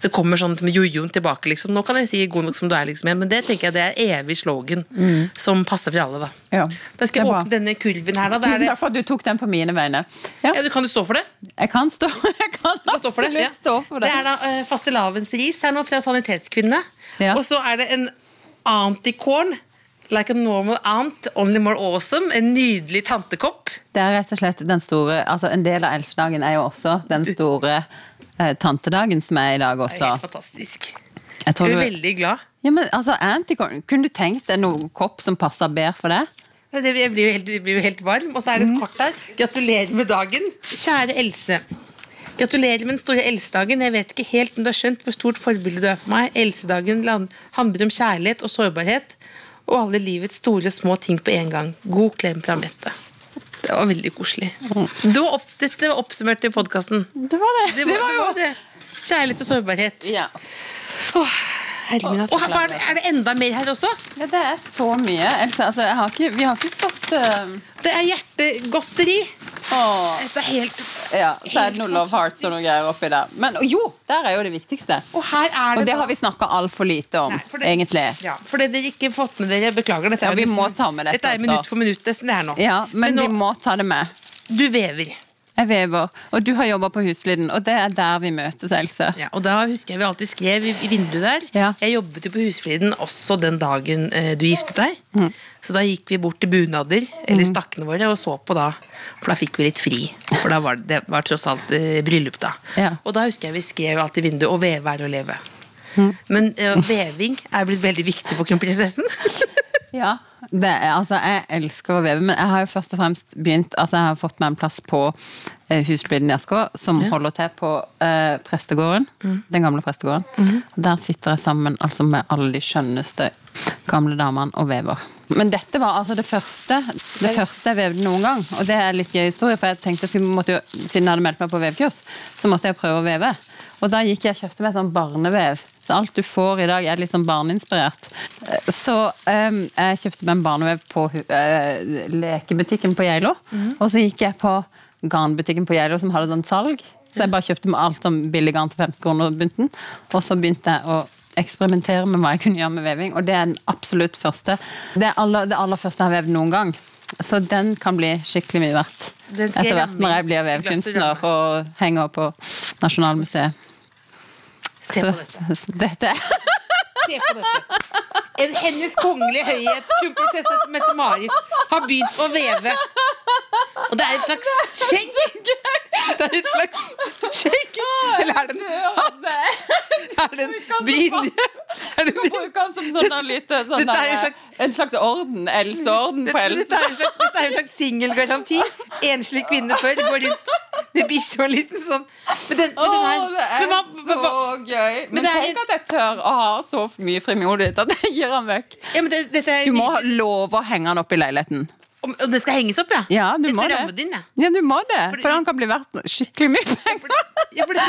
Det kommer sånn med jojoen tilbake, liksom. Nå kan jeg si 'god nok som du er', liksom. Men det tenker jeg det er evig slogan som passer for alle, da. Ja, Da skal jeg åpne denne kurven her, da. Tusen takk for at du tok den på mine vegne. Ja, ja, kan du stå for det? jeg kan stå [laughs] Jeg kan stå for det. absolutt Ja. stå for det. Det er da uh, fastelavnsris her nå fra Sanitetskvinnene. Ja. Og så er det en anticorn. Like a normal aunt, only more awesome. En nydelig tantekopp. Det er rett og slett den store Altså En del av eldstedagen er jo også den store eh, tantedagen som er i dag Det er helt fantastisk. Jeg tror Jeg du, er veldig glad. ja, men altså, Anticorn, Kunne du tenkt deg noen kopp som passer bedre for det? Det- Jeg blir jo helt, blir jo helt varm. Og så er det et kort der. Gratulerer med dagen. Kjære Else. Gratulerer med den store Elsedagen. Jeg vet ikke helt om du har skjønt hvor stort forbilde du er for meg. Elsedagen handler om kjærlighet og sårbarhet. Og alle livets store og små ting på en gang. God klem fra Mette. Det var veldig koselig. Du opp, dette var oppsummert i podkasten. Det var det. Det var, jo det. Kjærlighet og sårbarhet. Ja. Åh, herre og. Og her- er, det, er det enda mer her også? ja, det er så mye. Else, altså, jeg har ikke, vi har ikke stått uh... Det er hjertegodteri. åh, Dette er helt Ja, så er det noe Love Hearts og noe greier oppi der. Men jo, der er jo det viktigste. Og her er det Og det har vi snakka altfor lite om, Nei, for det- egentlig. Ja, for det dere ikke fått med dere, beklager. Dette Ja, er jo vi nesten- må ta med dette Dette er minutt for minutt nesten det her nå. Ja, men, nå, vi må ta det med. Du vever. Jeg vever, og du har jobba på Husfliden, og det er der vi møtes, Else. Ja, og da husker jeg vi alltid skrev i, i vinduet der. Ja. Jeg jobbet jo på Husfliden også den dagen eh, du giftet deg. Mm. Så da gikk vi bort til bunader, eller stakkene våre, og så på da. For da fikk vi litt fri. For da var det, det var tross alt eh, bryllup, da. Ja. Og da husker jeg vi skrev alltid i vinduet 'Å veve er å leve'. Mm. Men eh, veving er blitt veldig viktig for kronprinsessen. [laughs] Ja, det er, altså jeg elsker å veve, men jeg har jo først og fremst begynt Altså jeg har fått meg en plass på eh, Husfliden i Asker, som holder til på eh, prestegården. Den gamle prestegården. Der sitter jeg sammen altså med alle de skjønneste gamle damene og vever. Men dette var altså det første Det første jeg vevde noen gang. Og det er litt gøy historie, for jeg tenkte jeg måtte jo, siden jeg hadde meldt meg på vevkurs, så måtte jeg prøve å veve. Og da gikk jeg og kjøpte meg sånn barnevev. Så alt du får i dag er litt sånn barneinspirert. Så um, jeg kjøpte meg en barnevev på eh, lekebutikken på Geilo. Og så gikk jeg på garnbutikken på Geilo som hadde sånn salg. Så jeg bare kjøpte meg alt om billig garn til 50 kroner bunten. Og så begynte jeg å eksperimentere med hva jeg kunne gjøre med veving, og det er den absolutt første. Det er aller, det aller første jeg har vevd noen gang. Så den kan bli skikkelig mye verdt. Etter hvert når jeg blir vevkunstner og henger på Nasjonalmuseet. Se på dette. så dette [laughs] Se på dette. En Hennes kongelige høyhet, kronprinsesse Mette-Marit, har begynt å veve. Og det er et slags skjegg. Det er et slags skjegg. Eller er det en hatt? Er det en brynje? Er det en den som sånn lite sånn En slags orden. Else-orden på Else. dette er en slags, slags singelgaranti. Enslig kvinne før går rundt med bikkje og en liten sånn Men den, men den Åh, her det er men hva, hva, så gøy. Men, det er tenk at jeg tør å ha så mye frimodighet at jeg [laughs] gir den vekk. ja, men det, dette er Du må ha lov å henge den opp i leiligheten. Om, om det skal henges opp, ja? Ja, du jeg må skal ramme det inn, jeg. Ja, du må det. For den kan bli verdt skikkelig mye penger. Ja, for det,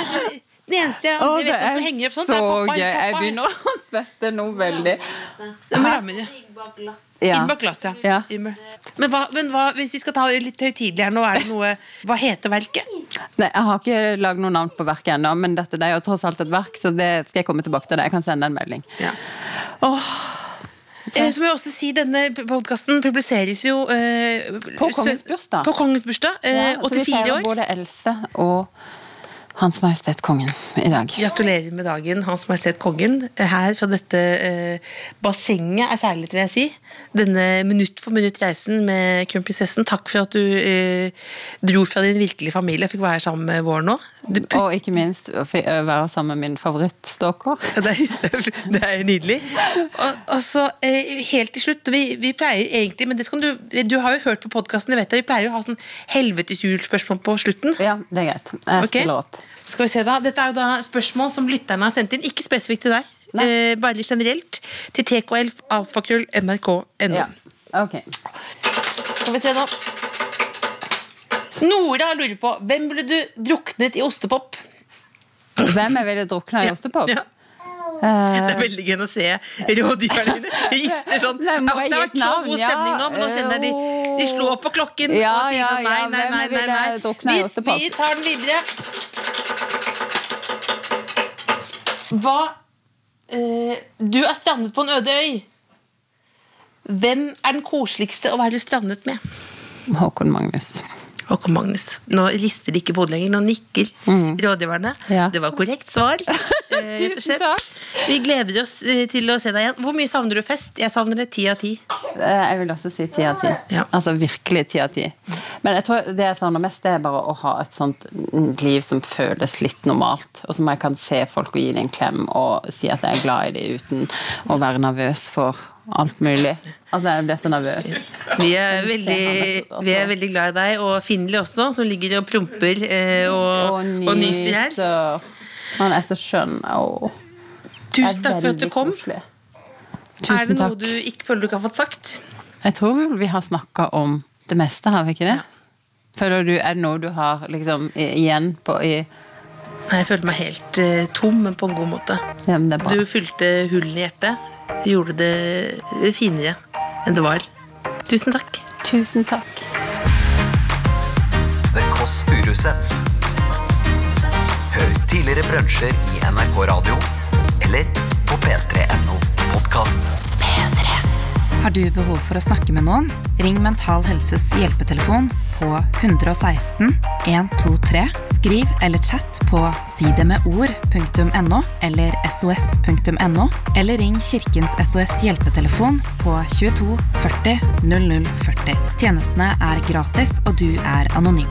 det eneste jeg Å, aldri det vet om er som henger opp sånt, så er pappa. gøy. Jeg begynner å [laughs] svette noe veldig. Jeg. Ja. Inn bak glass, ja. Ja. Men, hva, men hva, hvis vi skal ta det litt høytidelig her nå, er det noe Hva heter verket? Nei, jeg har ikke lagd noe navn på verket ennå, men dette det er jo tross alt et verk, så det skal jeg komme tilbake til. det. Jeg kan sende en melding. Ja. Åh, Eh, så jeg også si Denne podkasten publiseres jo eh, På kongens bursdag. På kongens bursdag. Eh, ja, så vi 84 feirer både Else og Hans Majestet Kongen i dag. Gratulerer med dagen, Hans Majestet Kongen. Her fra dette eh, bassenget er kjærlighet, vil jeg si. Denne minutt for minutt-reisen med kronprinsessen. Takk for at du eh, dro fra din virkelige familie og fikk være sammen med vår nå. Og ikke minst være sammen med min favorittstalker. [laughs] Det, er, det er nydelig. Og, og så eh, helt til slutt vi, vi pleier egentlig, men det skal du Du har jo hørt på podkasten. Vi pleier jo å ha sånn helveteshjulspørsmål på slutten. Ja, det er greit. Jeg stiller opp. Skal vi se da, Dette er jo da spørsmål som lytterne har sendt inn. Ikke spesifikt til deg, eh, bare generelt. Til tklfalfakrøll.nrk.no. Ja. Ok. Skal vi se nå. Nora lurer på hvem ville du druknet i ostepop? Hvem jeg ville drukna i ostepop? Ja. Eh, Det er veldig gøy å se rådgiverne dine rister sånn. Nei, det har vært så god stemning nå, men nå kjenner jeg de, de slår på klokken Ja, og sier sånn nei, nei, nei. nei, nei. Vi, vi tar den videre. Hva eh, Du er strandet på en øde øy. Hvem er den koseligste å være strandet med? Håkon Magnus. Håkon Magnus. Nå rister de ikke på hodet lenger, nå nikker rådgiverne. Mm. Ja. Det var korrekt svar. [laughs] eh, og Tusen takk. Vi gleder oss eh, til å se deg igjen. Hvor mye savner du fest? Jeg savner det ti av ti. Eh, Jeg vil også si ti av ti. Ja. Altså virkelig ti av ti. Men jeg tror det jeg savner mest, det er bare å ha et sånt liv som føles litt normalt. Og som jeg kan se folk og gi dem en klem og si at jeg er glad i dem uten å være nervøs for alt mulig. Altså, jeg ble så nervøs. Vi er, veldig, vi er veldig glad i deg, og Finli også, som ligger og promper eh, og, og nyser her. Han er så skjønn. Åh. Tusen takk for at du kom. Tusen Er det noe takk. du ikke føler du ikke har fått sagt? Jeg tror vi har snakka om det meste, har vi ikke det? Føler du, Er det noe du har liksom igjen på i Nei, Jeg følte meg helt uh, tom, men på en god måte. Ja, men det er bra. Du fylte hullene i hjertet. Gjorde det finere enn det var. Tusen takk. Tusen takk. The Kåss Furuseths. Hør tidligere brunsjer i NRK Radio eller på p3.no podkast. Har du behov for å snakke med noen? Ring Mental Helses hjelpetelefon på 116 123. Skriv eller chat på sidemedord.no eller sos.no, eller ring Kirkens SOS hjelpetelefon på 22 40 00 40. Tjenestene er gratis, og du er anonym.